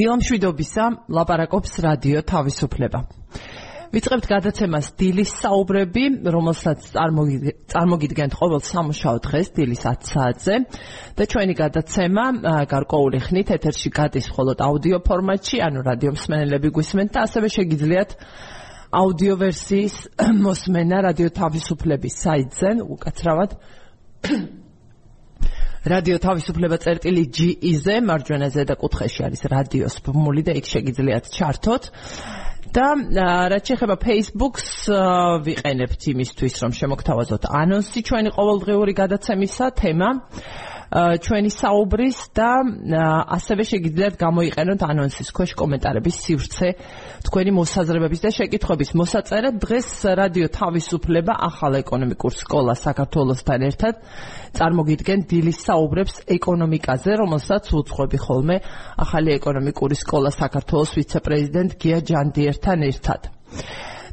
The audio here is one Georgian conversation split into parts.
დილამშვიდობისა ლაპარაკობს რადიო თავისუფლება. ვიწყებთ გადაცემას დილის საუბრები, რომელსაც წარმოგიდგენთ ყოველ სამუშაო დღეს დილის 10 საათზე და ჩვენი გადაცემა გარკვეული ხნით ეთერში გადის მხოლოდ აუდიო ფორმატში, ანუ რადიო მსმენელები გვისმენთ და ასევე შეგიძლიათ აუდიო ვერსიის მოსმენა რადიო თავისუფლების საიტზე, უკაცრავად რადიო თავისუფლება წერტილი GE-ზე მარჯვენა ზედა კუთხეში არის რადიოს ბმული და იქ შეგიძლიათ ჩართოთ. და რაც შეეხება Facebook-ს ვიყენებთ იმისთვის რომ შემოგთავაზოთ ანონსი ჩვენი ყოველდღიური გადაცემისა თემა ჩვენი საუბრის და ასევე შეგიძლიათ გამოიყენოთ ანონსის ქვეშ კომენტარების სივრცე თქვენი მოსაზრებების და შეკითხვების. მოსაწერად დღეს რადიო თავისუფლება ახალ ეკონომიკურ სკოლას საქართველოსთან ერთად წარმოგიდგენ დილის საუბრებს ეკონომიკაზე რომელსაც უძღვები ხოლმე ახალი ეკონომიკური სკოლა საქართველოს ვიცე-პრეზიდენტ გია ჯანდიერთან ერთად.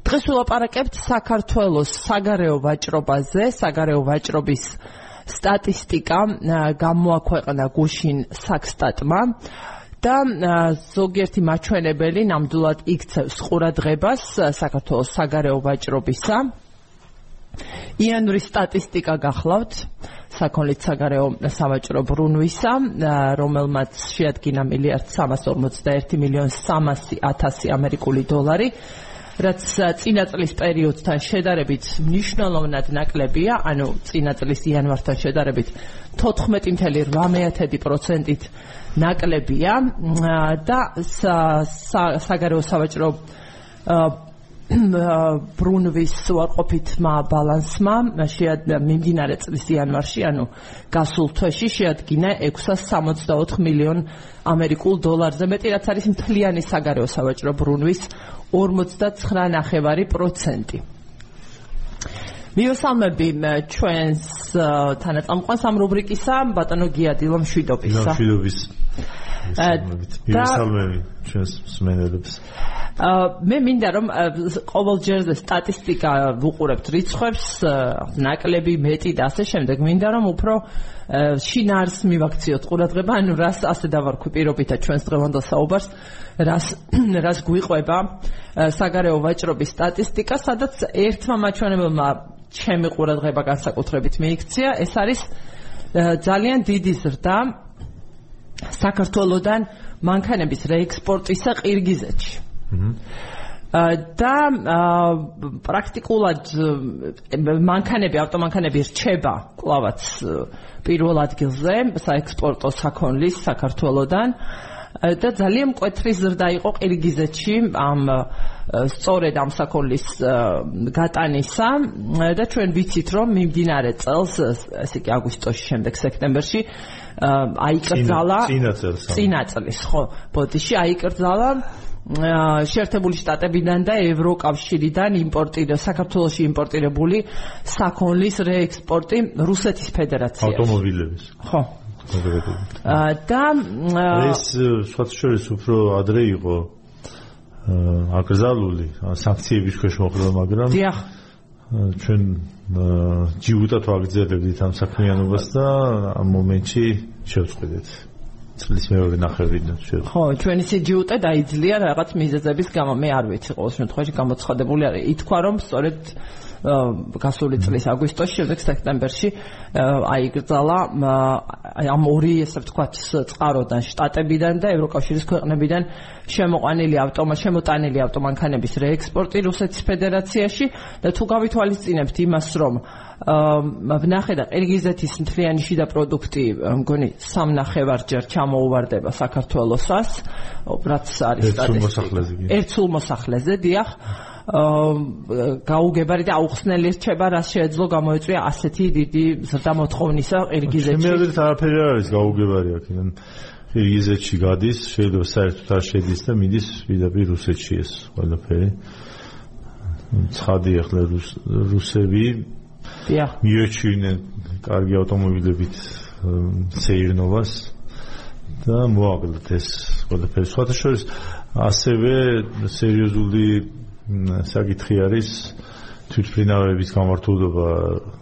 დღეს ვილაპარაკებთ საქართველოს საგარეო ვაჭრობაზე საგარეო ვაჭრობის სტატისტიკა გამოაქვეყნა გუშინ საქსტატმა და ზოგიერთი მაჩვენებელი ნამდვილად იქცევს ყურადღებას საქართველოს საგარეო ვაჭრობისა. იანვრის სტატისტიკა გახლავთ საქონლის საგარეო სავაჭრო ბრუნვისა, რომელმაც შეადგინა მილიარდ 351 მილიონ 300 ათასი ამერიკული დოლარი. რაც წინა წლის პერიოდთან შედარებით მნიშვნელოვნად ნაკლებია, ანუ წინა წლის იანვართან შედარებით 14.8%-ით ნაკლებია და საგარეო სავაჭრო ბრუნვის უარყოფითმა ბალანსმა მიმდინარე წლის იანვარში, ანუ გასულ თვეში შეადგინა 664 მილიონ ამერიკულ დოლარზე მეტი, რაც არის მთლიანი საგარეო სავაჭრო ბრუნვის 59.9%. მიოსალმები ჩვენს თანაწამყვანს ამ რუბრიკისა ბატონო გია დილომშვიდობისა. დილომშვიდობის. მიოსალმები ჩვენს მსმენელებს. მე მინდა რომ ყოველჯერზე სტატისტიკა ვუყურებთ რიცხვებს, ნაკლები მეტი და ასე შემდეგ. მინდა რომ უფრო შინარს მივაქციოთ ყურადღება, ანუ რას ასე დავარქვი პირობითად ჩვენს დღევანდელ საუბარს, რას რას გვიყვება საგარეო ვაჭრობის სტატისტიკა, სადაც ერთმა მაჩვენებელმა ჩემი ყურადღება განსაკუთრებით მიიქცია, ეს არის ძალიან დიდი ზრდა საქართველოსდან მანქანების რეექსპორტისა ყირგიზეთში. და პრაქტიკულად მანქანები, ავტომანქანები რჩება კლავაც პირველ ადგილზე საექსპორტო საქონლის საქართველოსდან და ძალიან მკვეთრი ზრდა იყო ყირგიზეთში ამ სწორედ ამ საქონლის გატანისა და ჩვენ ვიცით რომ მიმდინარე წელს ესე კი აგვისტოში შემდეგ სექტემბერში აიკრძალა წინა წელს წინა წლის ხო ბოდიში აიკრძალა შეერთებული შტატებიდან და ევროკავშირიდან იმპორტირ საქართველოსი იმპორტირებული საქონლის რეექსპორტი რუსეთის ფედერაციაში. ავტომობილების. ხო. და ეს სხვათაშორის უფრო ადრე იყო აკრძალული სანქციების ქვეშ მოხდა მაგრამ დიახ ჩვენ ჯიუტად ვაგრძელებდით ამ საქმიანობას და ამ მომენტში შევწყვეტეთ წლის მეორე ნახევრიდან შეიძლება. ხო, ჩვენი სიჯუტე დაიძლია რაღაც მიზეზების გამო, მე არ ვიცი, ყოველ შემთხვევაში გამოცხადებული არის. ითქვა რომ სწორედ გასული წლის აგვისტოში, შემდეგ სექტემბერში აიგრძალა ამ ორი ესე ვთქვათ წყაროდან შტატებიდან და ევროკავშირის ქვეყნებიდან შემოყვანილი ავტომატ შემოტანილი ავტომანქანების რეექსპორტი რუსეთის ფედერაციაში და თუ გავითვალისწინებთ იმას რომ ვნახე და ყირგიზეთის მთლიანი შიდა პროდუქტი მგონი სამნახევარჯერ ჩამოუვარდება საქართველოსას რაც არის სტატისტიკა ერთულ მოსახლეზე დიახ გაუგებარი და აუხსნელი რჩება რაც შეეძლო გამოეწვია ასეთი დიდი ზრდა მოთხოვნისა ყირგიზეთში. მე მგონი არაფერი არ არის გაუგებარი აქედან. ყირგიზეთში გადის, შეიძლება საერთოდ არ შედის და მიდის ვიდაპირ რუსეთში ეს ყველაფერი. ცხადი ახლა რუსები დიახ მიეჩვენენ კარგი ავტომობილებით სეირნოვას და მოაგდათ ეს ყველაფერი. სხვათა შორის ასევე სერიოზული საკითხი არის თვითფრინავების გამართულობა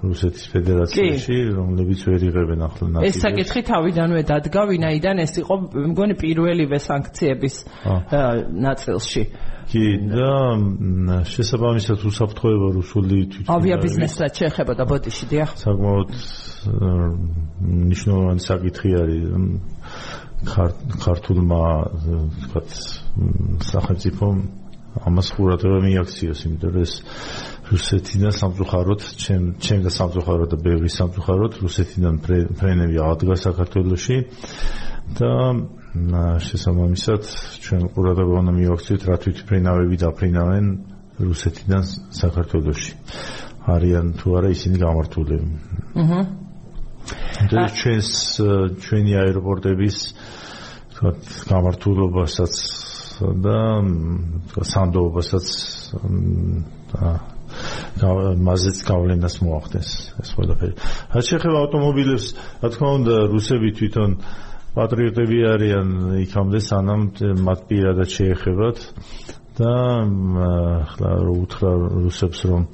რუსეთის ფედერაციაში, რომლებიც ვერ იღებენ ახლა ნაცვლად. ეს საკითხი თავიდანვე დადგა, ვინაიდან ეს იყო მგონი პირველივე სანქციების ნაწილში. კი, და შესაბამისად უსაფრთხოება რუსული თვითფრინავების ავიაბიზნესსაც შეეხება და ბოტიში, დიახ. საკმაოდ ნიშნულოვანი საკითხი არის ქართულმა, თქვათ, სახელმწიფომ ამას ყურადღება მიაქციოს, იმიტომ რომ ეს რუსეთიდან სამწუხაროდ, ჩემ ჩემ და სამწუხაროდ და ბევრი სამწუხაროდ რუსეთიდან ფრენები აღდგა საქართველოში და შესაბამისად ჩვენ ყურადღება უნდა მიაქციოთ რა თვითფრენავები დაფრინავენ რუსეთიდან საქართველოში. არიან თუ არა ისინი გამართულები. აჰა. და ჩვენს ჩვენი აეროპორტების თქვათ გამართულობასაც და სანდოობასაც მაზეც გავლენას მოახდენს ეს ყველაფერი. რაც შეეხება ავტომობილებს, რა თქმა უნდა, რუსები თვითონ პატრიოტები არიან იქამდე სანამ მათ პირადად შეეხებათ და ახლა რო უთხრა რუსებს რომ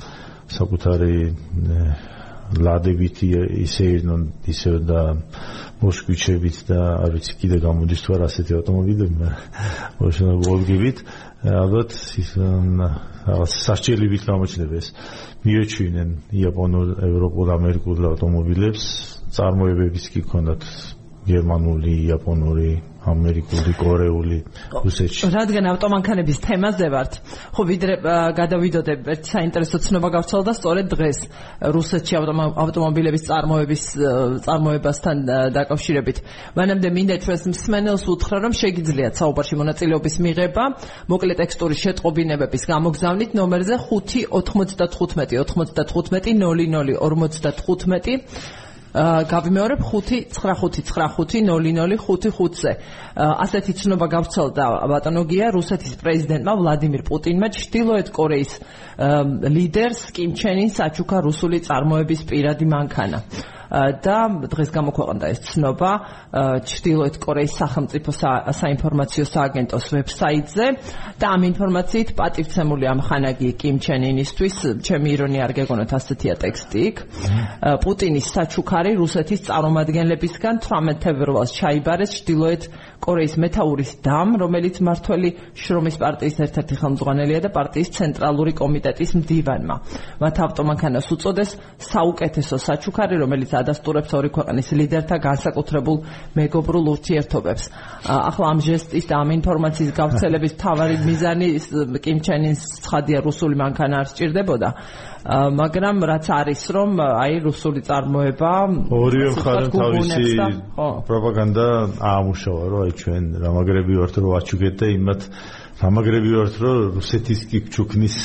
საკუთარი ლადებით ისე ირნონ ისე და მოსკვიჩებით და არ ვიცი კიდე გამოდის თუ არა ასეთი ავტომობილები მაგრამ მოშენა ვოლგებით ალბათ ის სასჯელებით გამოჩნდება ეს. მიეჩვენენ იაპონურ ევროპულ ამერიკულ ავტომობილებს. წარმოებებიც კი ქონდათ გერმანული იაპონური ამერიკული, კორეული, რუსეთში. რადგან ავტომანქანების თემაზე ვართ, ხო ვიდრე გადავიდოდე ერთ საინტერესო ცნობა გავცვალ და სწორედ დღეს რუსეთში ავტომობილების წარმოების წარმოებასთან დაკავშირებით. მანამდე მინდა ჩვენს მსმენელს უთხრა, რომ შეგიძლიათ საუბარში მონაწილეობის მიღება, მოკლე ტექსტური შეტყობინებების გამოგზავნით ნომერზე 595 95 00 55 გავიმეორებ 595900555-ზე. ასეთი ცნობა გავცელდა ბატონოგია რუსეთის პრეზიდენტმა ვლადიმირ პუტინმა ჩრდილოეთ კორეის ლიდერს კიმ ჩენ ინს აჩუქა რუსული წარმოების პირადი მანქანა. და დღეს გამოქვეყნდა ეს ცნობა ჩრდილოეთ კორეის სახელმწიფო საინფორმაციო სააგენტოს ვებსაიტზე. და ამ ინფორმაციით პატივცემული ამ ხანაგი კიმ ჩენ ინისთვის ჩემი ირონია არ გეგონოთ ასეთია ტექსტი იქ. პუტინის საჩუქარი რუსეთის წარმომადგენლებისგან 18 თებერვალს ჩაიბარეს ჩრდილოეთ კორეის მეტაურის დამ, რომელიც მართველი შრომის პარტიის ერთ-ერთი ხელმძღვანელია და პარტიის ცენტრალური კომიტეტის მდივანმა. მათ ავტომანქანას უწოდეს საუკეთესო საჩუქარი, რომელიც ადასტურებს ორი ქვეყნის ლიდერთა განსაკუთრებულ მეგობრულ ურთიერთობებს. ახლა ამ ჟესტის და ამ ინფორმაციის გავრცელების თავარი მიზანი კიმ ჩენ ინს ცხადია რუსული მანქანა არ სჭირდებოდა. მაგრამ რაც არის რომ აი რუსული წარმოება ორივე მხარე თავისი პროპაგანდა აამუშავა რომ აი ჩვენ რამაგრები ვართ რომ აჩუქეთ და იმათ რამაგრები ვართ რომ რუსეთის კი ჩუქნის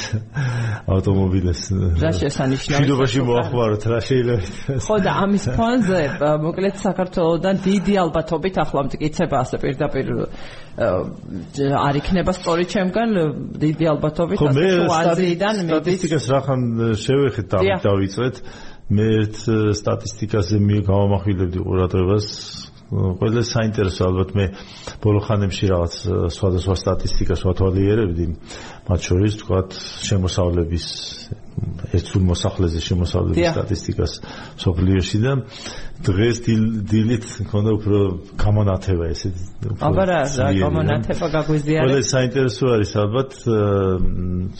ავტომობილეს. რა შესანიშნავია შიდობაში მოახმაროთ რა შეიძლება ხო და ამის ფონზე მოკლედ საქართველოსთან დიდი ალბათობით ახლა მტკიცება ასე პირდაპირ არ იქნება სწორი ჩემგან დიდი ალბათობით ასე თუ აზიიდან მიდის სტატისტიკას რახან შევეხეთ და დავიწყეთ მე ერთ სტატისტიკაზე მიგავამახვილებდი ყურადღებას ყველა საინტერესო ალბათ მე ბოლო ხანებში რაღაც სხვადასხვა სტატისტიკას ვათვალიერებდი. მათ შორის თქვათ შემოსავლების ერთულ მოსახლეზე შემოსავლების სტატისტიკას სოფლიოში და დღეს დილით მქონდა უფრო გამონათება ესე აბა რა გამონათება გაგვიზიარეთ ყველა საინტერესო არის ალბათ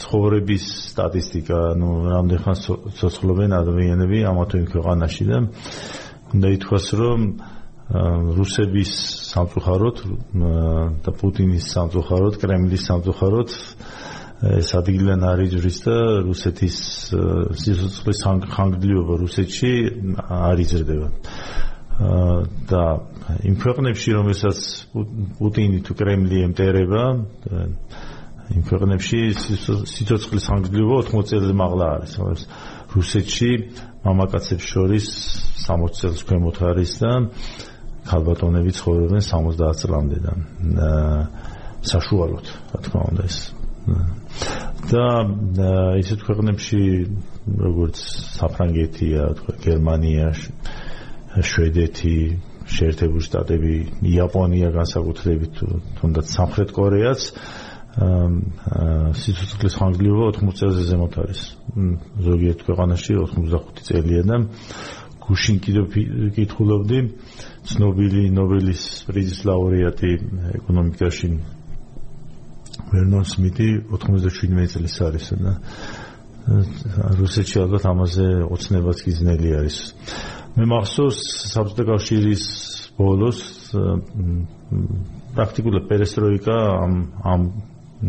ცხოვრების სტატისტიკა ნუ რამდენ ხანს ცოცხლობენ ადამიანები ამა თუ იმ ქვეყანაში და უნდა ითქვას რომ რუსების სამწუხაროდ და პუტინის სამწუხაროდ, კრემლის სამწუხაროდ ეს ადგილიდან არის ჯრის და რუსეთის სიცოცხლის ხანგრძლივობა რუსეთში არ იზრდება. და იმ ქვეყნებში, რომელსაც პუტინი თუ კრემლი ემტერება, იმ ქვეყნებში სიცოცხლის ხანგრძლივობა 80 წელზე მაღლა არის. რუსეთში მამაკაცებს შორის 60 წელს ქვემოთ არის და ქალბატონები ცხოვრობენ 70 წლამდე და საშუალოდ, რა თქმა უნდა ეს. და ისეთ ქვეყნებში როგორც საფრანგეთია, თქვა გერმანია, შვედეთი, შეერთებული შტატები, იაპონია განსაკუთრებით, თუნდაც სამხრეთ კორეაც სიცოცხლის ხანგრძლივობა 80 წელზე ზემოთ არის. ზოგიერთ ქვეყანაში 85 წელია და გუშინ კიდევ კითხულობდი ცნობილი ნობელის პრიზის ლაურეატი ეკონომიკაში ვერნონ სმიტი 97 წლის არის და რუსეთში ალბათ ამაზე ოცნებაც გიზნელი არის. მე მახსოვს საბჭოთა კავშირის ბოლოს პრაქტიკულად პერესტროიკა ამ ამ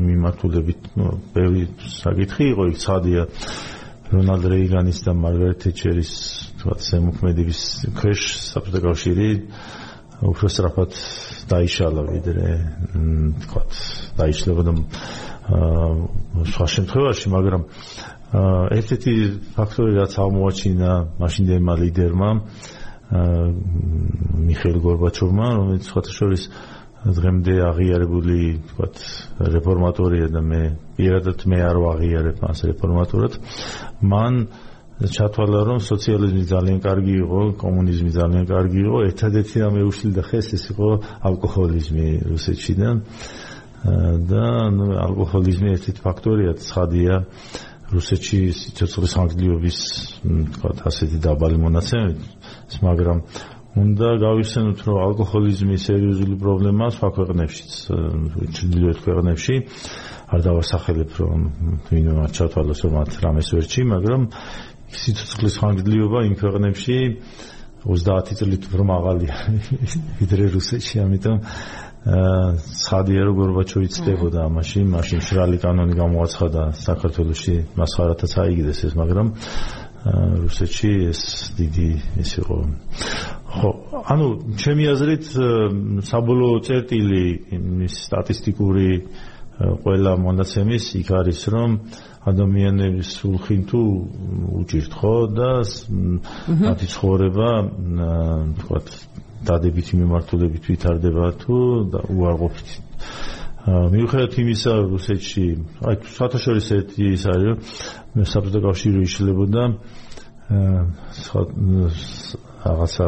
მიმართულებით ბევრი საკითხი იყო იქ ცადია რონალდ რეიგანის და მარგარეტ თეჩერის თქვათ ზემოქმედების ქვეშ საბჭოთა კავშირი უფრო სწრაფად დაიშალა ვიდრე თქვათ დაიშლება და სხვა შემთხვევაში მაგრამ ერთ-ერთი ფაქტორი რაც აღმოაჩინა მაშინდელმა ლიდერმა მიხეილ გორბაჩოვმა რომელიც სხვათა შორის დღემდე აღიარებული თქვათ რეფორმატორია და მე პირადად მე არ ვაღიარებ მას რეფორმატორად მან ჩათვალა რომ სოციალიზმი ძალიან კარგი იყო კომუნიზმი ძალიან კარგი იყო. ერთადერთი რამე უშლიდა ხეს ეს იყო ალკოჰოლიზმი რუსეთში და და ალკოჰოლიზმი ერთ-ერთი ფაქტორია ცხადია რუსეთში სიცოცხლის ხანგრძლივობის თქვათ ასეთი დაბალი მონაცემებით მაგრამ უნდა გავიხსენოთ რომ ალკოჰოლიზმი სერიოზული პრობლემაა სხვა ქვეყნებშიც ჩრდილოეთ ქვეყნებში. არ დავასახელებ რომ ვინმე მათ ჩათვალოს რომ მათ რამეს ვერჩი მაგრამ სიცოცხლის ხანგრძლივობა იმ ქვეყნებში 30 წლით უფრო მაღალია ვიდრე რუსეთში ამიტომ ცხადია რომ გორბაჩოვი ცდებოდა ამაში, მაშინ შრალი კანონი გამოაცხადა საქართველოსში, მას ხარათაც აიგდეს ეს, მაგრამ რუსეთში ეს დიდი ის იყო. ხო, ანუ ჩემი აზრით საბოლოო წერტილი ის სტატისტიკური ყველა მონაცემის იქ არის რომ ადამიანების სულხინ თუ უჭირთ ხო და მათი ცხოვრება თქვა დადებითი მიმართულებით ვითარდება თუ უარყოფით მიუხედავად იმისა რუსეთში აი საერთაშორისო ერთი ის არის რომ საბჭოთა კავშირი იშლებოდა რაღაცა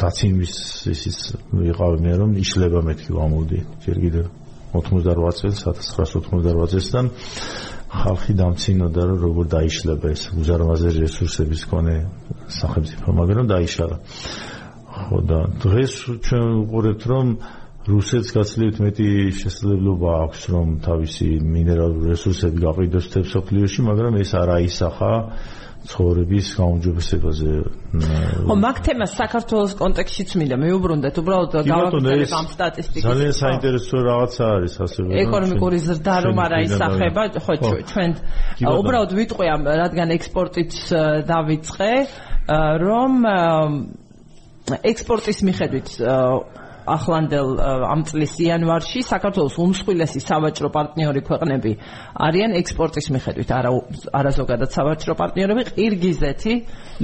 დაციმის ისის ვიყავი მე რომ იშლება მეთქი ვამოდი ჯერ კიდევ 88 წელს 1988 წელსთან ხალხი დამცინოდა რომ როგორ დაიშლება ეს უზარმაზარი რესურსების კონე სახელმწიფო მაგრამ დაიშალა. ხო და დღეს ჩვენ ვუყურებთ რომ რუსეთს გაცილებით მეტი შესაძლებლობა აქვს რომ თავისი მინერალური რესურსები გაყიდოს თებსოფლიოში მაგრამ ეს არ აისახა ცხოვრების გაუმჯობესებაზე. ხო, მაგ თემას საქართველოს კონტექსტშიც მინდა მეუბრუნდეთ, უბრალოდ გავაკეთებ ამ სტატისტიკას. ძალიან საინტერესო რაღაცა არის ასე რომ ეკონომიკური ზრდა რომ არ აისახება, ხო, ჩვენ უბრალოდ ვიტყვი ამ რადგან ექსპორტით დავიწყე, რომ ექსპორტის მიხედვით ახლანდელ ამ წლის იანვარში საქართველოს უმსხვილესი სავაჭრო პარტნიორი ქვეყნები არიან ექსპორტის მიხედვით. არა არა ზოგადად სავაჭრო პარტნიორები ყირგიზეთი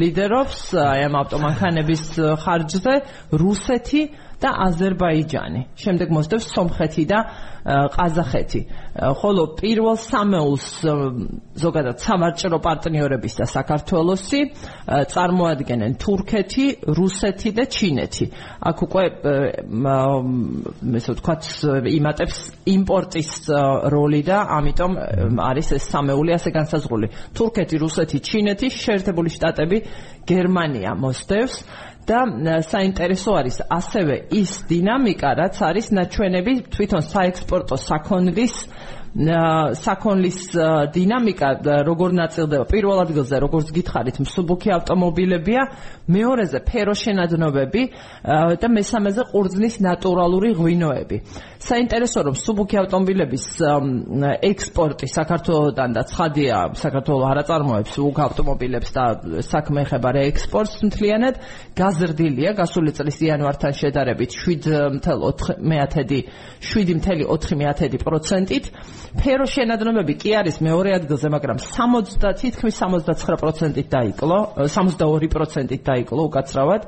ლიდერობს აი ამ ავტომანქანების ხარჯზე რუსეთი და აზერბაიჯანი. შემდეგ მოსდევს სომხეთი და ყაზახეთი. ხოლო პირველ სამეულს ზოგადად სამარჭრო პარტნიორების და საქართველოსი წარმოადგენენ თურქეთი, რუსეთი და ჩინეთი. აქ უკვე ესე ვთქვათ იმატებს იმპორტის როლი და ამიტომ არის ეს სამეული ასე განსაზღვრული. თურქეთი, რუსეთი, ჩინეთი, შეერთებული შტატები, გერმანია მოსდევს და საინტერესო არის ასევე ის დინამიკა, რაც არის ნაჩვენები თვითონ საექსპორტო საქონლის საქონლის დინამიკა როგორ ნაწილდება? პირველ ადგილზე როგორც გითხარით მსუბუქი ავტომობილებია მეორეზე ფეროშენადნობები და მესამეზე ყურძნის ნატურალური ღვინოები. საინტერესო რომ მსუბუქი ავტომობილების ექსპორტი საქართველოსთან და ცხადია საქართველოს არ აწარმოებს უკ ავტომობილებს და საქმე ეხება რეექსპორტს მთლიანად გაზრდილია გასული წლის იანვართან შედარებით 7.4 7.4%-ით ფერო შენადნობები კი არის მეორე ადგილზე, მაგრამ 70 თითქმის 79%-ით დაიკლო, 62%-ით დაიკლო უკაცრავად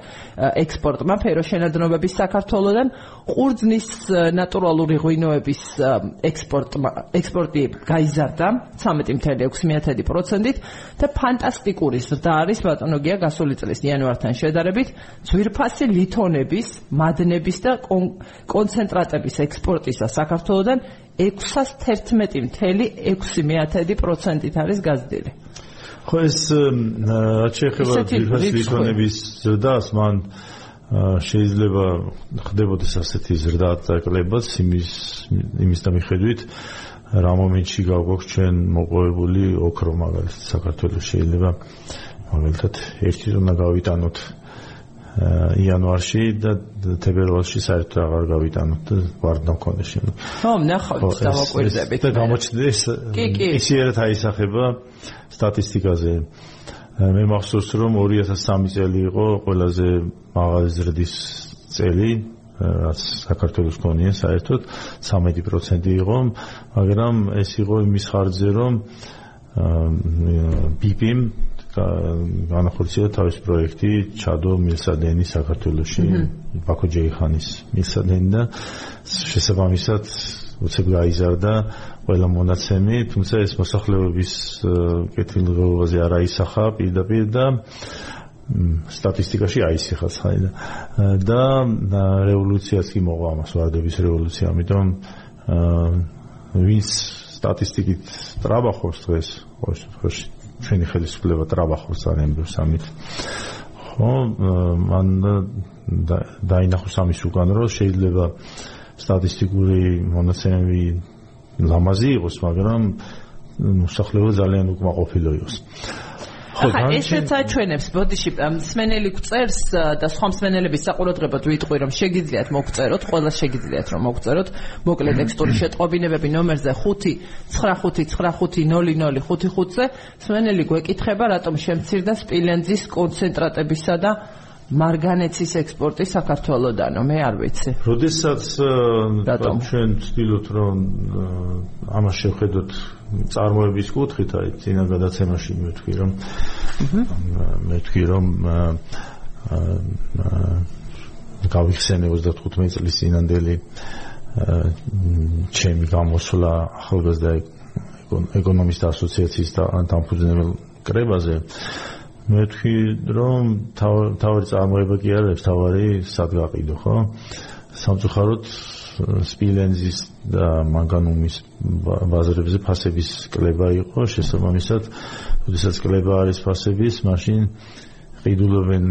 ექსპორტმა ფერო შენადნობების საქართველოსთან ყურძნის ნატურალური ღვინოების ექსპორტმა ექსპორტი გაიზარდა 13.6%-ით და ფანტასტიკური ზრდა არის ბატონო გია გასული წლის იანვართან შედარებით ძვირფასი ლითონების, მადნების და კონცენტრატების ექსპორტისა საქართველოსთან 611.6%-ით არის გაზრდილი. ხო ეს რაც შეეხება ლითონების ზრდას, მან შეიძლება ხდებოდეს ასეთი ზრდა აკლებაც იმის იმის და მიხედვით რა მომენტში გავგოქ ჩვენ მოყვებული ოქრო მაგალითად საქართველოს შეიძლება მაგალითად ერთი ზონა გავიტანოთ იანვარში და თებერვალში საერთოდ აღარ გავიტანოთ და ვარ დამქონდეს შენ. ხო, ნახავთ დავაკვირდებით. და გამოჩნდეს ისიერად აისახება სტატისტიკაზე. მე მახსოვს რომ 2003 წელი იყო ყველაზე მაღალი ზრდის წელი რაც საქართველოს კონია საერთოდ 13% იყო, მაგრამ ეს იყო იმის ხარჯზე რომ ბიპიმ განახორციელა თავის პროექტი ჩადო მილსადენი საქართველოში ბაქო ჯეიხანის მილსადენი და შესაბამისად უცებ გაიზარდა ყველა მონაცემი თუმცა ეს მოსახლეობის კეთილდღეობაზე არ აისახა პირდაპირ და სტატისტიკაში აისახა ხაიდა და რევოლუციაც კი მოყვა მას ვარდების რევოლუცია ამიტომ ვინც სტატისტიკით ტრაბახობს დღეს ხო შემთხვევაში ჩვენი ხელისუფლება ტრაბახობს ძალიან ბევრ სამით. ხო, მან დაინახოს ამის უკან რომ შეიძლება სტატისტიკური მონაცემები ლამაზი იყოს, მაგრამ მოსახლეობა ძალიან უკმაყოფილო იყოს. ახლა ესეც აჩვენებს ბოდიში მსმენელი გწერს და სხვა მსმენელების საყურადღებოდ ვიტყვი რომ შეგიძლიათ მოგწეროთ ყველა შეგიძლიათ რომ მოგწეროთ. მოკლე ტექსტური შეტყობინებები ნომერზე 595900555-ზე მსმენელი გვეკითხება რატომ შემცირდა სპილენძის კონცენტრატებისა და მარგანეცის ექსპორტი საქართველოსდანო მე არ ვიცი. როდესაც ჩვენ ვცდილობთ რომ ამას შევხედოთ წარმოების კუთხით, აი ძინა გადაცემაში მე ვთქვი რომ მე ვთქვი რომ გავიხსენე 35 წლის წინანდელი ჩემი გამოსვლა ახალგაზრდა ეკონომისტთა ასოციაციის დამფუძნებელ კრებაზე. მე ვთქვი რომ თავი წარმოება კი არის თავი სად გაყიდო ხო? სამწუხაროდ სპილენზის და მანგანუმის ბაზრებზე ფასების კლება იყო. შესაბამისად როდესაც კლება არის ფასების მაშინ ყიდულობენ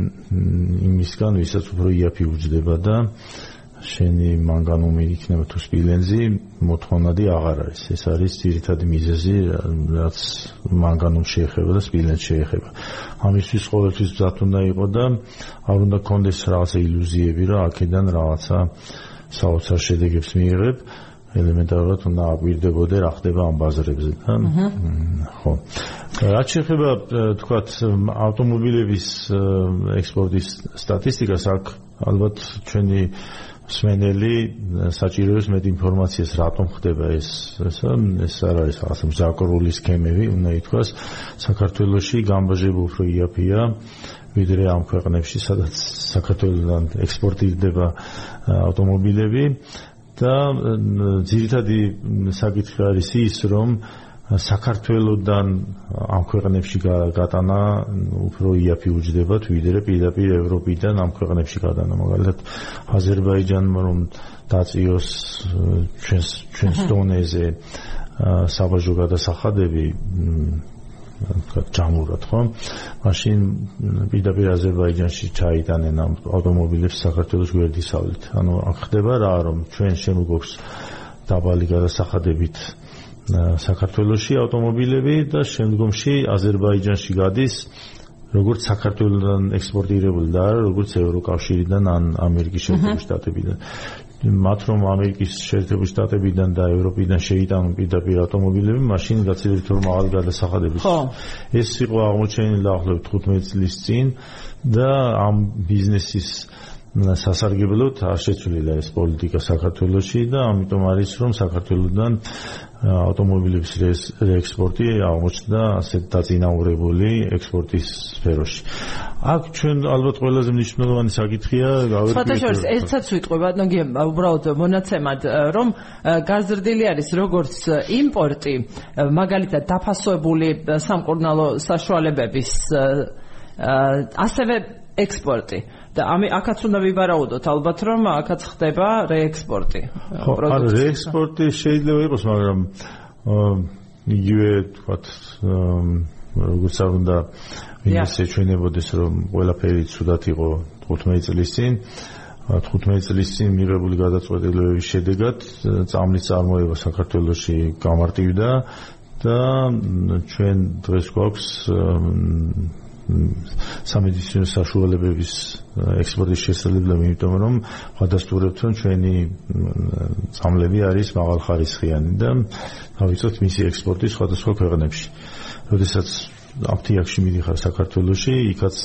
იმისგან ვისაც უფრო იაფი უჯდება და შენი მანგანუმი იქნება თუ სპილენზი მოთხოვნადი აღარ არის. ეს არის ძირითადი მიზეზი რაც მანგანუმს შეეხება და სპილენზს შეეხება. ამისთვის ყოველთვის მზად უნდა იყო და არ უნდა კონდეს რაღაცა ილუზიები რომ აქედან რაღაცა საოცარ შედეგებს მიიღებ. ელემენტარულად უნდა აგვირდებოდე რა ხდება ამ ბაზრებზე და ხო. რაც შეეხება თქვათ ავტომობილების ექსპორტის სტატისტიკას აქ ალბათ ჩვენი სმენელი საჭიროებს მეტ ინფორმაციას რატომ ხდება ეს ესა ეს არ არის რაღაცა მზაკრული სქემები უნდა ითქვას საქართველოსში გამბაჟება უფრო იაფია ვიდრე ამ ქვეყნებში სადაც საქართველოსთან ექსპორტირდება ავტომობილები და ძირითადი საკითხი არის ის რომ საქართველოსდან ამ ქვეყნებში გატანა უფრო იაფი უჯდება ვიდრე პირდაპირ ევროპიდან ამ ქვეყნებში გადანა მაგალითად აზერბაიჯანმა რომ დაწიოს ჩვენს ჩვენს დონეზე საბაჟო გადასახადები თქვათ ჯამურად ხო? მაშინ პირდაპირ აზერბაიჯანში ჩაიტანენ ამ ავტომობილებს საქართველოს გვერდისავლით. ანუ აქ ხდება რა, რომ ჩვენ შემოგვაქვს დაბალი გადასახადებით საქართველოსში ავტომობილები და შემდგომში აზერბაიჯანში გადის როგორც საქართველოსთან ექსპორტირებული და როგორც ევროკავშირიდან ან ამერიკის შეერთებული შტატებიდან. მათ რომ ამერიკის შეერთებული შტატებიდან და ევროპიდან შეიტანონ პირდაპირ ავტომობილები, მაშინ გაცილებით რომ მაღალი გადასახადები. ხო. ეს იყო აღმოჩენილი დაახლოებით 15 წლის წინ და ამ ბიზნესის სასარგებლოდ არ შეცვლილა ეს პოლიტიკა საქართველოში და ამიტომ არის რომ საქართველოსდან ავტომობილების რეექსპორტი აღმოჩნდა ასე დაწინაურებული ექსპორტის სფეროში. აქ ჩვენ ალბათ ყველაზე მნიშვნელოვანი საკითხია გავერკვიეთ. ფოტოშორს ეცაც ვიტყვი ბატონგი უბრალოდ მონაცემად რომ გაზრდილი არის როგორც იმპორტი მაგალითად დაფასებული სამკურნალო საშუალებების ასევე ექსპორტი და ამი აქაც უნდა ვიბარაუდოთ ალბათ რომ აქაც ხდება რეექსპორტი. ხო, არა რეექსპორტი შეიძლება იყოს, მაგრამ იგივე თქვათ როგორც არ უნდა იმის ეჩვენებოდეს რომ ყველაფერი ცუდად იყო 15 წლის წინ. 15 წლის წინ მიღებული გადაწყვეტილებების შედეგად წამლის წარმოება საქართველოში გამარტივდა და ჩვენ დღეს გვაქვს სამედიცინო საშუალებების ექსპორტის შესაძლებლობა, იმიტომ რომ გადასტურებთ რომ ჩვენი წამლები არის მაღალხარისხიანი და დავიწყოთ მისი ექსპორტი სხვადასხვა ქვეყნებში. როდესაც აფთიაქში მიდიხარ საქართველოში, იქაც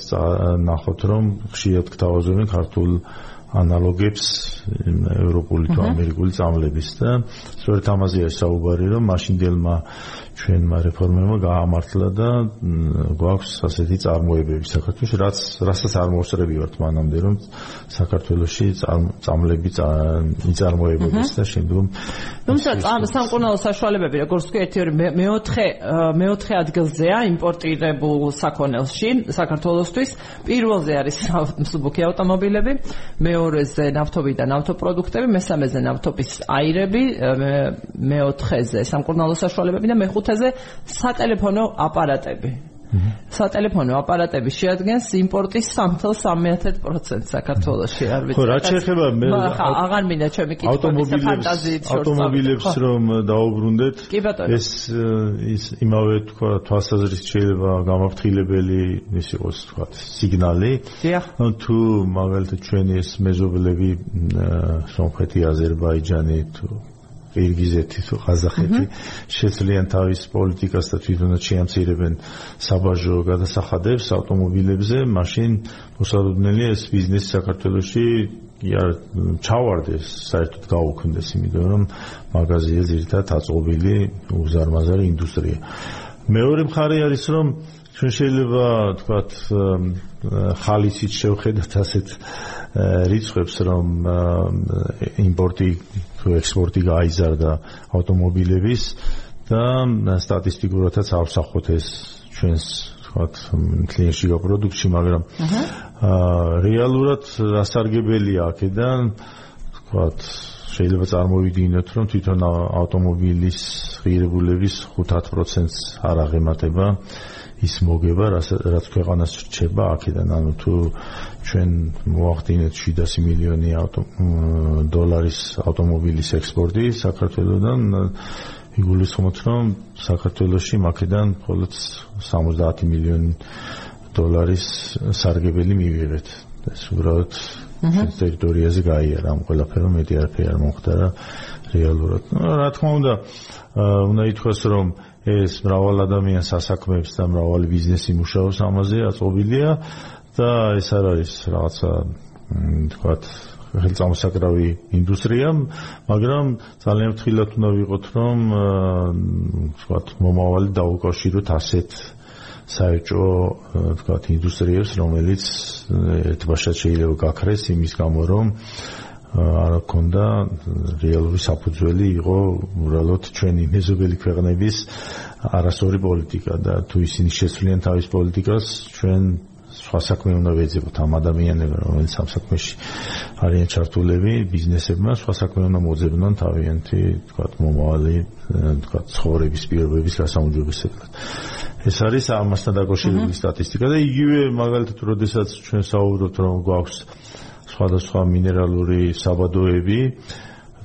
ნახოთ რომ ხშირად გთავაზობენ ქართულ ანალოგებს ევროპული თუ ამერიკული წამლების და სწორედ ამაზეა საუბარი რომ მაშინდელმა ჩვენმა რეფორმებმა გაამართლა და გვაქვს ასეთი წარმოებები საქართველოს რაც რასაც არ მოსწრები ვართ მანამდე რომ საქართველოსი წამლები იწარმოებოდეს და შემდგომ თუმცა სამკურნალო საშუალებები როგორც კი ერთი ორი მეოთხე მეოთხე ადგილზეა იმპორტირებულ საქონელში საქართველოსთვის. პირველზე არის მსუბუქი ავტომობილები მეორეზე ნავთობი და ნავთობპროდუქტები მესამეზე ნავთობის აირები მეოთხეზე სამკურნალო საშუალებები და მეხუთე მეოთეზე სატელეფონო აპარატები. სატელეფონო აპარატები შეადგენს იმპორტის 3.3% საქართველოში არ ვიცი. ხო, რა შეიძლება მე აღარ მინდა ჩემი კითხვა ფანტაზიით შორს. ავტომობილებს რომ დაუბრუნდეთ ეს ის იმავე თქვა თვალსაზრისით შეიძლება გამაფრთხილებელი ის იყოს თქვა სიგნალი. თუ მაგალითად ჩვენი ეს მეზობლები სომხეთი, აზერბაიჯანი თუ ყირგიზეთი თუ ყაზახეთი შეძლიან თავის პოლიტიკას და თვითონაც შეამცირებენ საბაჟო გადასახადებს ავტომობილებზე, მაშინ მოსალოდნელია ეს ბიზნესი საქართველოში იარ ჩავარდეს საერთოდ გაუქმდეს, იმიტომ რომ მაღაზია ძირითადად აწყობილი უზარმაზარი ინდუსტრია. მეორე მხარე არის რომ ჩვენ შეიძლება თქვათ ხალისით შევხედოთ ასეთ რიცხვებს რომ იმპორტი ექსპორტი გაიზარდა ავტომობილების და სტატისტიკურადაც ავსახოთ ეს ჩვენს თქვათ კლიენტში გაპროდუქტში, მაგრამ აა რეალურად ასარგებელია აქედან თქვათ შეიძლება წარმოვიდგინოთ, რომ თვითონ ავტომობილის ღირებულების 5-10%-ს არ აღემატება ის მოგება, რაც ქვეყანას რჩება აქედან, ანუ თუ ჩვენ მოახდინეთ 700 მილიონი დოლარის ავტომობილის ექსპორტი საქართველოსდან, იგულისხმოთ, რომ საქართველოსში აქედან მხოლოდ 70 მილიონი დოლარის სარგებელი მივიღეთ. ეს უბრალოდ ჩვენს ტერიტორიაზე გაიარა ამ ყველაფერს, მეტი არაფერი არ მოხდა რა რეალურად. რა თქმა უნდა, უნდა ითქვას, რომ ეს მრავალ ადამიანს ასაქმებს და მრავალი ბიზნესი მუშაობს ამაზე, აწყობილია და ეს არ არის რაღაცა თქვათ ხელწამოსაკრავი ინდუსტრია, მაგრამ ძალიან ფრთხილად უნდა ვიყოთ, რომ თქვათ მომავალი დაუკავშიროთ ასეთ საერთო თქვათ ინდუსტრიებს, რომელიც ერთბაშად შეიძლება გაქრეს იმის გამო, რომ არ ქონდა რეალური საფუძველი იყო უბრალოდ ჩვენი მეზობელი ქვეყნების არასწორი პოლიტიკა და თუ ისინი შეცვლიან თავის პოლიტიკას ჩვენ სხვა საქმე უნდა ვეძებოთ ამ ადამიანებს რომელიც ამ საქმეში არიან ჩართულები ბიზნესებმა სხვა საქმე უნდა მოძებნონ თავიანთი თქვა მომავალი თქვა ცხოვრების პირობების გასაუმჯობესებლად ეს არის ამასთან დაკავშირებული სტატისტიკა და იგივე მაგალითად როდესაც ჩვენ საუბრობთ რომ გვაქვს სხვადასხვა მინერალური საბადოები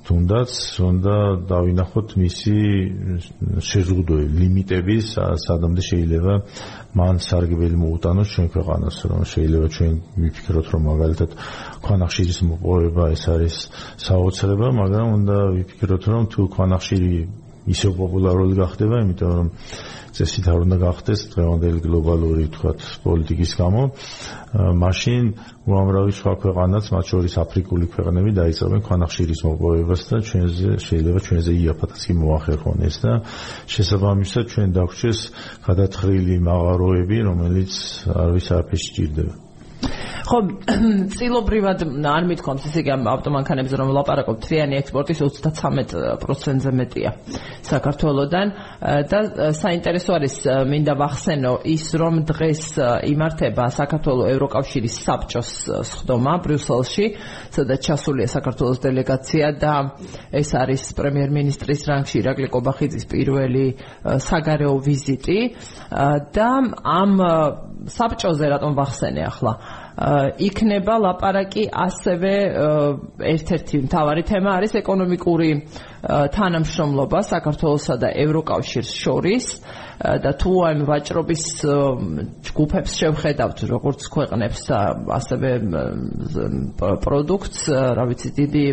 თუნდაც უნდა დავინახოთ მისი შეზღუდვები, ლიმიტები, სადამდე შეიძლება მან სარგებელი მოუტანოს ჩვენ ქვეყანას, რომ შეიძლება ჩვენ ვიფიქროთ, რომ მაგალითად ქვანახშირის მოპოვება ეს არის საოცრება, მაგრამ უნდა ვიფიქროთ, რომ თუ ქვანახშირი ისე პოპულარული გახდება, იმიტომ რომ წესით არ უნდა გახდეს დღევანდელი გლობალური თქვათ პოლიტიკის გამო. მაშინ უამრავი სხვა ქვეყანაც მათ შორის აფრიკული ქვეყნები დაიწყებენ ქვანახშირის მოპოვებას და ჩვენზე შეიძლება ჩვენზე იაფათაც კი მოახერხონ ეს და შესაბამისად ჩვენ დაგვჭეს გადათხრილი მაღაროები რომელიც არ ვის არაფერში ჭირდება ხო, წილობრივად არ მithkomს ისე კი ავტომანქანებზე რომ ვლაპარაკობ, თრიანი ექსპორტის 33%-ზე მეტია საქართველოსდან და საინტერესო არის მინდა ვახსენო ის რომ დღეს იმართება საქართველოს ევროკავშირის საბჭოს სხდომა ბრიუსელში, სადაც ჩასულია საქართველოს დელეგაცია და ეს არის პრემიერ-მინისტრის რანგში ირაკლი კობახიძის პირველი საგარეო ვიზიტი. და ამ საბჭოზე რატომ ვახსენე ახლა იქნება ლაპარაკი ასევე ერთ-ერთი მთავარი თემა არის ეკონომიკური თანამშრომლობა საქართველოსა და ევროკავშირს შორის და თუ ამ ვაჭრობის ჯგუფებს შევხედავთ როგორც ქვეყნებს ასევე პროდუქტს, რა ვიცი, დიდი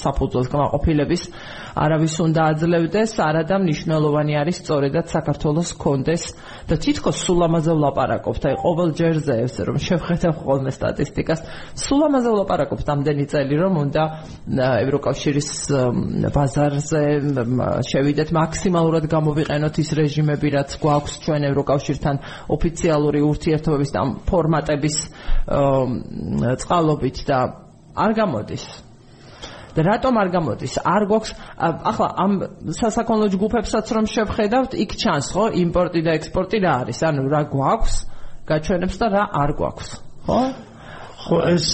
საფუძველს გამოყოფილების არავის უნდა აძლევდეს, არადა მნიშვნელოვანი არის სწორედაც საქართველოს კონდეს. და თითქოს სულ ამაზე ვლაპარაკობთ, აი ყოველ ჯერზე ეს რომ შევხედავ ხოლმე სტატისტიკას, სულ ამაზე ვლაპარაკობთ ამდენი წელი რომ უნდა ევროკავშირის ბაზარზე შევიდეთ მაქსიმალურად გამოვიყენოთ ის რეჟიმები ფორმები, რაც გვაქვს ჩვენ ევროკავშირთან ოფიციალური ურთიერთობების და ფორმატების წყალობით და არ გამოდის. და რატომ არ გამოდის? არ გვაქვს ახლა ამ სასაქონლო ჯგუფებსაც რომ შევხედავთ, იქ ჩანს ხო იმპორტი და ექსპორტი რა არის? ანუ რა გვაქვს? გაჩვენებს და რა არ გვაქვს. ხო? ხო ეს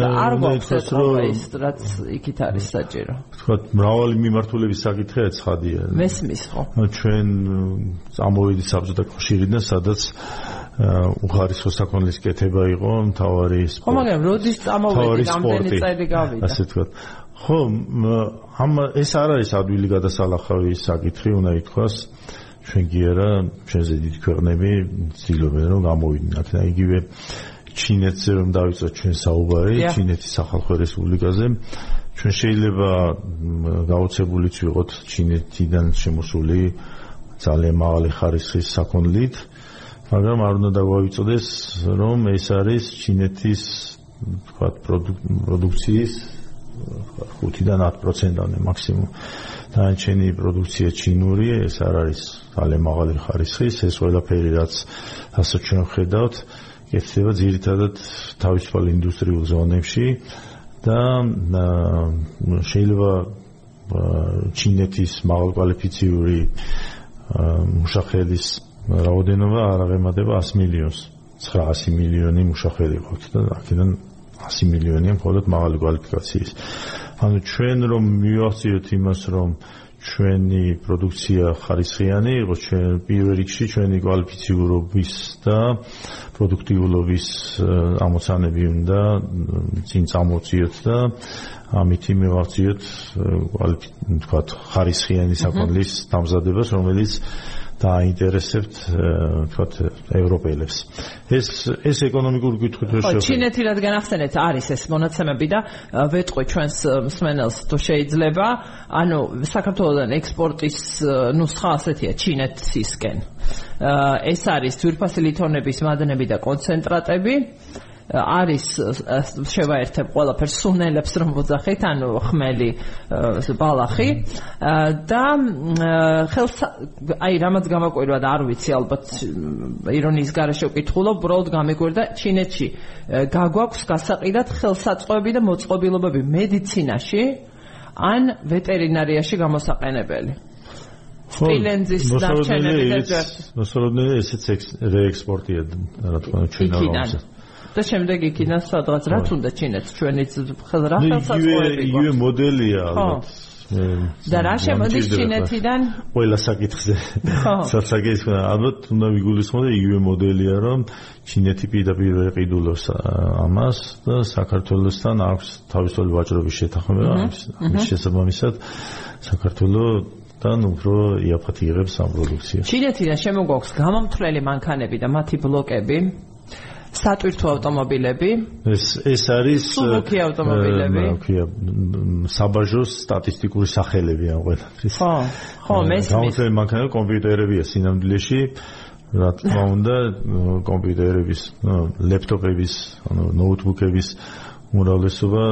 არ გვაქვს რომ ის რაც იქით არის საჭირო. თქვა მრავალი მიმართულების საკითხია ცხადია. მესმის ხო? ჩვენ წამოვიდი საბჭოთა კავშირიდან სადაც უხარისხო საქონლის კეთება იყო მთავარი სპორტი. ხო მაგრამ როდის წამოვიდი რამდენი წელი გავიდა? ასე თქვა. ხო ამ ეს არ არის ადვილი გადასალახავი საკითხი უნდა ითქვას. ჩვენ კი არა ჩვენზე დიდი ქვეყნები ცდილობენ რომ გამოვიდნენ აქ და იგივე ჩინეთზე რომ დავიწყოთ ჩვენ საუბარი, ჩინეთის სახალხო რესპუბლიკაზე, ჩვენ შეიძლება გაოცებულიც ვიყოთ ჩინეთიდან შემოსული ძალიან მაღალი ხარისხის საქონლით, მაგრამ არ უნდა დაგვავიწყდეს, რომ ეს არის ჩინეთის თქვა პროდუქციის 5-დან 10%-ამდე მაქსიმუმ. დანარჩენი პროდუქცია ჩინურია, ეს არ არის ძალიან მაღალი ხარისხის, ეს ყველაფერი რაც ასე ჩვენ ხედავთ, ეხება ძირითადად თავისუფალ ინდუსტრიულ ზონებში და შეიძლება ჩინეთის მაღალკვალიფიციური მუშახელის რაოდენობა არ აღემატება 100 მილიონს 900 მილიონი მუშახელი ყავთ და აქედან 100 მილიონი მხოლოდ მაღალი კვალიფიკაციის. ანუ ჩვენ რომ მივახციოთ იმას რომ ჩვენი პროდუქცია ხარისხიანი იყოს ჩვენ პირველ რიგში ჩვენი კვალიფიციურობის და პროდუქტიულობის ამოცანები უნდა წინ წამოწიოთ და ამით მივახციოთ თქვათ ხარისხიანი საქონლის დამზადებას რომელიც დაინტერესებთ თქვათ ევროპელებს. ეს ეს ეკონომიკური კითხვით რო შევხედოთ. ჩინეთი რადგან ახსენეთ არის ეს მონაცემები და ვეტყვი ჩვენს მსმენელს თუ შეიძლება, ანუ საქართველოსთან ექსპორტის ნუსხა ასეთია ჩინეთისკენ. ეს არის ძვირფასი ლითონების მადნები და კონცენტრატები. არის შევაერთებ ყველაფერს სუნელებს რომ ვოძახით ანუ ხმელი ბალახი. და ხელს აი რამაც გამაკვირვა და არ ვიცი ალბათ ირონიის garaშე ვკითხულობ უბრალოდ გამიკვირდა ჩინეთში. გაგვაქვს გასაყიდად ხელსაწყოები და მოწყობილობები მედიცინაში ან ვეტერინარიაში გამოსაყენებელი. სპილენძის დარჩენები და ჯერ მოსოლოდნელი ესეც რეექსპორტია რა თქმა უნდა ჩვენ არავის და შემდეგ იქიდან სადღაც რაც უნდა ჩინეთს ჩვენი ხელრა ხელსაწყოები იგივე მოდელია ალბათ. და რა შემოდის ჩინეთიდან? ყველა საკითხზე. საცაგეს ალბათ უნდა ვიგულისხმოთ იგივე მოდელია რომ ჩინეთი პირდაპირ ეყიდულობს ამას და საქართველოსთან აქვს თავისუფალი ვაჭრობის შეთანხმება ამის შესაბამისად საქართველოს თან უფრო იაფათი იღებს ამ პროდუქციას. ჩინეთიდან შემოგვაქვს გამომთვლელი მანქანები და მათი ბლოკები, სატვირთო ავტომობილები. ეს ეს არის სულუკი ავტომობილები. რა საბაჟოს სტატისტიკური სახელები ამ ყველაფრის. ხო ხო მესმის გამოსული მანქანა კომპიუტერებია სინამდვილეში რა თქმა უნდა კომპიუტერების ლეპტოპების ანუ ნოუთბუქების უმრავლესობა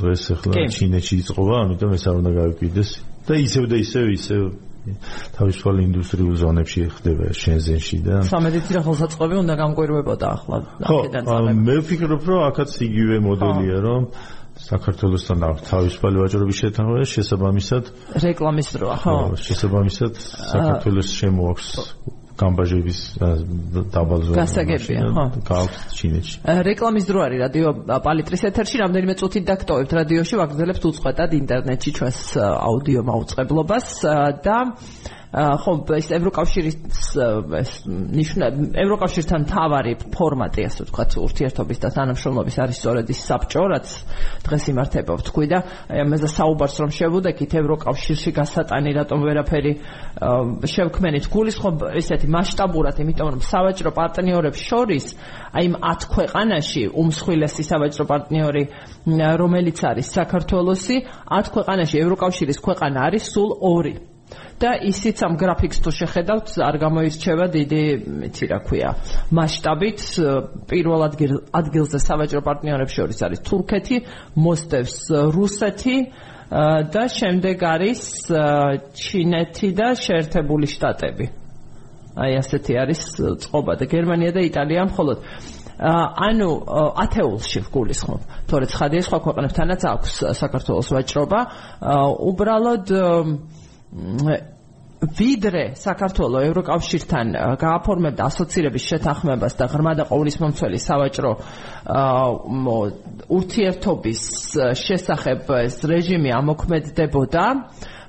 დღეს ახლა ჩინეთში იწყობა ამიტომ ეს არ უნდა გავიკვირდეს. და ისევ და ისევ ისევ თავისუფალ ინდუსტრიულ ზონებში ხდება შენზენში და სამედიცინო ხელსაწყოები უნდა გამკვირვებოდა ახლა აქედან წამება. მე ვფიქრობ, რომ აქაც იგივე მოდელია, რომ საქართველოსთან თავისუფალი ვაჭრობის შეთანხმება შესაბამისად რეკლამის დროა, ხო? შესაბამისად საქართველოს შემოაქვს გამბაჟების დაბალ ზონაში. გასაგებია, ხო? გააქვს ჩინეთში. რეკლამის დრო არის რადიო პალიტრის ეთერში, რამდენიმე წუთით დაგტოვებთ რადიოში, ვაგრძელებთ უწყვეტად ინტერნეტში ჩვენს აუდიო მაუწყებლობას და ხო ეს ევროკავშირის ეს ნიშნა ევროკავშირთან თავარი ფორმატი ასე ვთქვათ ურთიერთობის და თანამშრომლობის არის სწორედ ის საბჭო რაც დღეს იმართება ვთქვი და აი ამაზე საუბარს რომ შევუდექით ევროკავშირში გასატანი რატომ ვერაფერი შევქმენით გულისხმობ ესეთი მასშტაბურად იმიტომ რომ სავაჭრო პარტნიორებს შორის აი იმ 10 ქვეყანაში უმსხვილესი სავაჭრო პარტნიორი რომელიც არის საქართველოსი 10 ქვეყანაში ევროკავშირის ქვეყანა არის სულ 2 და ისიც ამ გრაფიკს თუ შეხედავთ არ გამოირჩევა დიდი იცი რა ქვია მასშტაბით პირველ ადგილ ადგილზე სავაჭრო პარტნიორებს შორის არის თურქეთი მოსდევს რუსეთი და შემდეგ არის ჩინეთი და შეერთებული შტატები. აი ასეთი არის წყობა და გერმანია და იტალია მხოლოდ. ანუ ათეულში გულისხმობ. თორე ცხადია სხვა ქვეყნებთანაც აქვს საქართველოს ვაჭრობა. უბრალოდ ვიდრე საქართველოს ევროკავშირთან გააფორმებდა ასოცირების შეთანხმებას და ღრმა და ყოვლისმომცველი სავაჭრო ურთიერთობის შესახებ ეს რეჟიმი ამოქმედდებოდა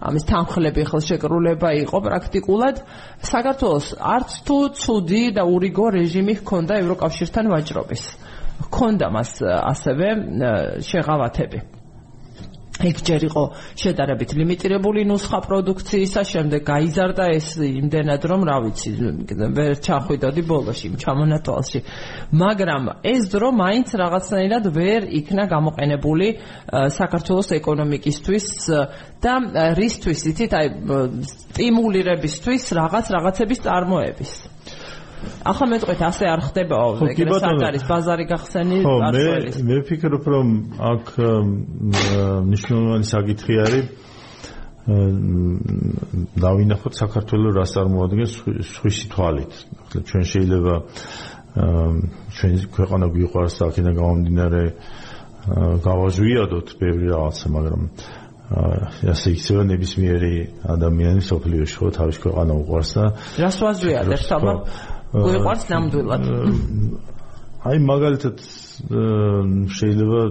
ამის თანხლები ხელშეკრულება იყო პრაქტიკულად. საქართველოს არც თუ ცუდი და ურიგო რეჟიმი ჰქონდა ევროკავშირთან ვაჭრობის. ჰქონდა მას ასევე შეღავათები ეგ ჯერ იყო შედარებით ლიმიტირებული ნუსხა პროდუქციისა, შემდეგ გაიზარდა ეს იმდენად, რომ რა ვიცი, ვერ ჩახვიდოდი ბოლოში, ჩამონათვალში. მაგრამ ეს დრო მაინც რაღაცნაირად ვერ იქნა გამოყენებული საქართველოს ეკონომიკისთვის და რისთვის იცით, აი სტიმულირებისთვის რაღაც რაღაცების წარმოების. ახლა მეტყვით ასე არ ხდებაო ეგრე საკარის ბაზარი გახსენი შეიძლება მე მე ვფიქრობ რომ აქ მნიშვნელოვანი საკითხი არის დავინახოთ საქართველოს რას წარმოადგენს სხვისი თვალით. ახლა ჩვენ შეიძლება ჩვენ ქვეყანა გვიყვარს და აქედან გამომდინარე გავაზვიადოთ ბევრი რაღაცა მაგრამ ასე იქცევა ნებისმიერი ადამიანი სოფლიოში ხო თავის ქვეყანა უყვარს და რას ვაზვიადეთ თამა გვიყვარს ნამდვილად. აი მაგალითად შეიძლება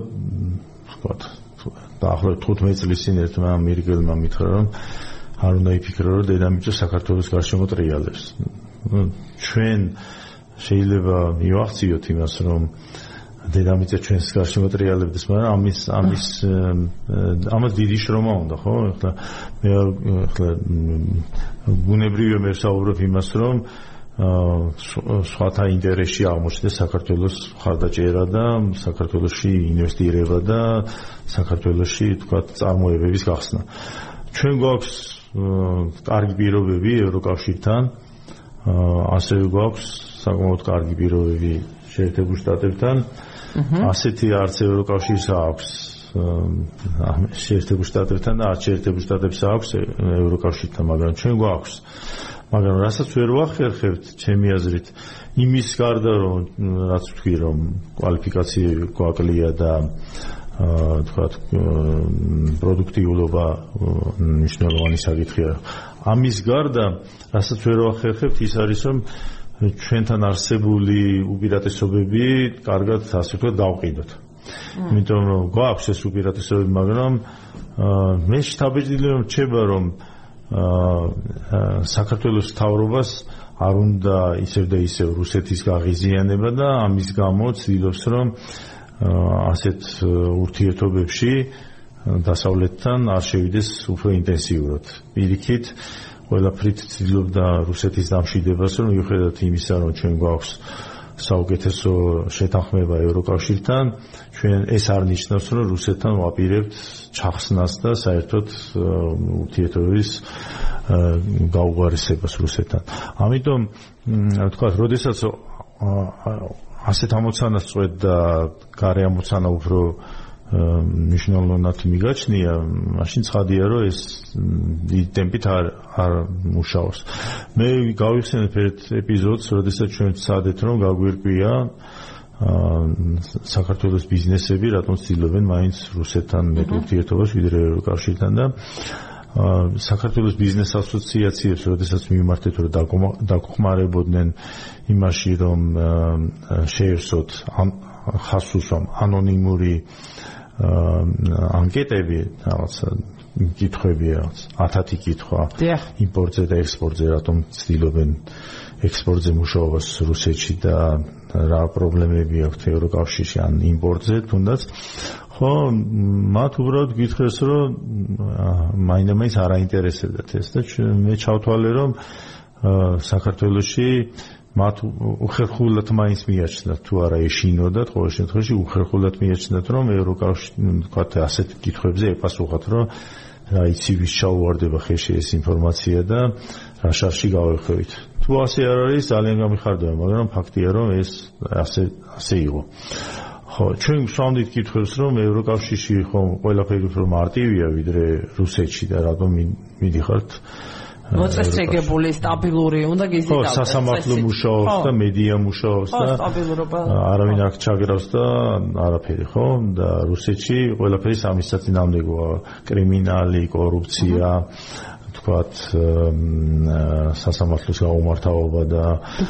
ვთქვათ დაახლოებით 15 წლის წინ ერთმა ამერიკელმა მითხრა რომ არ უნდა იფიქრო რომ დედამიწა საქართველოს გარშემო ტრიალებს. ჩვენ შეიძლება მივახციოთ იმას რომ დედამიწა ჩვენს გარშემო ტრიალებდეს, მაგრამ ამის ამის ამას დიდი შრომა უნდა, ხო? ახლა მე ახლა ბუნებრივია მე ვსაუბრობ იმას რომ სხვათა ინტერესში აღმოჩნდეს საქართველოს ხარდაჭერა და საქართველოსში ინვესტირება და საქართველოსში თქვა წარმოებების გახსნა. ჩვენ გვაქვს კარგი პირობები ევროკავშირთან, ასევე გვაქვს საკმაოდ კარგი პირობები შეერთებულ შტატებთან. ასეთი არც ევროკავშირს აქვს შეერთებულ შტატებთან და არც შეერთებულ შტატებს აქვს ევროკავშირთან, მაგრამ ჩვენ გვაქვს მაგრამ რასაც ვერ ვახერხებთ ჩემი აზრით იმის გარდა რომ რაც ვთქვი რომ კვალიფიკაციები გვაკლია და აა თქვა პროდუქტიულობა მნიშვნელოვანი საკითხია ამის გარდა რასაც ვერ ვახერხებთ ის არის რომ ჩვენთან არსებული უპირატესობები კარგად ასე ვთქვათ დავყიდოთ. იმიტომ რომ გვაქვს ეს უპირატესობები მაგრამ მე შთაბეჭდილი რომ რჩება რომ საქართველოს თავრობას არ უნდა ისევ და ისევ რუსეთის გაღიზიანება და ამის გამო ცდილობს რომ ასეთ ურთიერთობებში დასავლეთთან არ შევიდეს უფრო ინტენსიურად. პირიქით ყველაფრით ცდილობდა რუსეთის დამშვიდებას რომ მიუხედავად იმისა რომ ჩვენ გვაქვს საუკეთესო შეთანხმება ევროკავშირთან, ჩვენ ეს არ ნიშნავს, რომ რუსეთთან ვაპირებთ ჩახსნას და საერთოდ ურთიერთობების გაუგვარესებას რუსეთთან. ამიტომ თქვა, როდესაც ასეთ ამოცანას წვეთ და გარე ამოცანა უფრო მნიშვნელოვნად მიგაჩნია, მაშინ ცხადია, რომ ეს ტემპით არ არ მუშაობს. მე გავიხსენებ ერთ ეპიზოდს, როდესაც ჩვენ ვცადეთ, რომ გაგვირკვია საქართველოს ბიზნესები რატომ ცდილობენ მაინც რუსეთთან მეტ ურთიერთობას ვიდრე ევროკავშირთან და საქართველოს ბიზნეს ასოციაციებს, როდესაც მიმართეთ რომ დაგხმარებოდნენ იმაში, რომ შეერსოთ ხასუსამ ანონიმური ანკეტები, რაღაც კითხვები, რაღაც 10 კითხვა იმპორტზე და ექსპორტზე რატომ ცდილობენ ექსპორტზე მუშაობას რუსეთში და რა პრობლემები აქვს ევროკავშირში ან იმპორტზე თუნდაც? ხო მათ უბრალოდ გითხეს რომ მაინდა-მაინც არ აინტერესებდათ ეს და მე ჩავთვალე რომ საქართველოსში მათ უხერხულად მაინც მიაჩნდათ თუ არა ეშინოდათ ყოველ შემთხვევაში უხერხულად მიაჩნდათ რომ ევროკავშირი თქვა ასეთ კითხვებზე ეპასუხათ რომ რა იცი ვის ჩაუვარდება ხელში ეს ინფორმაცია და რა შარში გავეხვევით თუ ასე არ არის ძალიან გამიხარდება მაგრამ ფაქტია რომ ეს ასე ასე იყო. ხო ჩვენ ვსვამდით კითხვებს რომ ევროკავშირში ხომ ყველაფერი უფრო მარტივია ვიდრე რუსეთში და რატომ მიდიხართ მოწესრიგებული სტაბილური უნდა გიზიდავდეს ხო სასამართლო მუშაობს და მედია მუშაობს და სტაბილურობა. არავინ არ ჩაგრავს და არაფერი ხო? და რუსეთში ყველაფერი სამისად ნამდვილია კრიმინალი კორუფცია თქვათ სასამართლოს გაუმართავობა და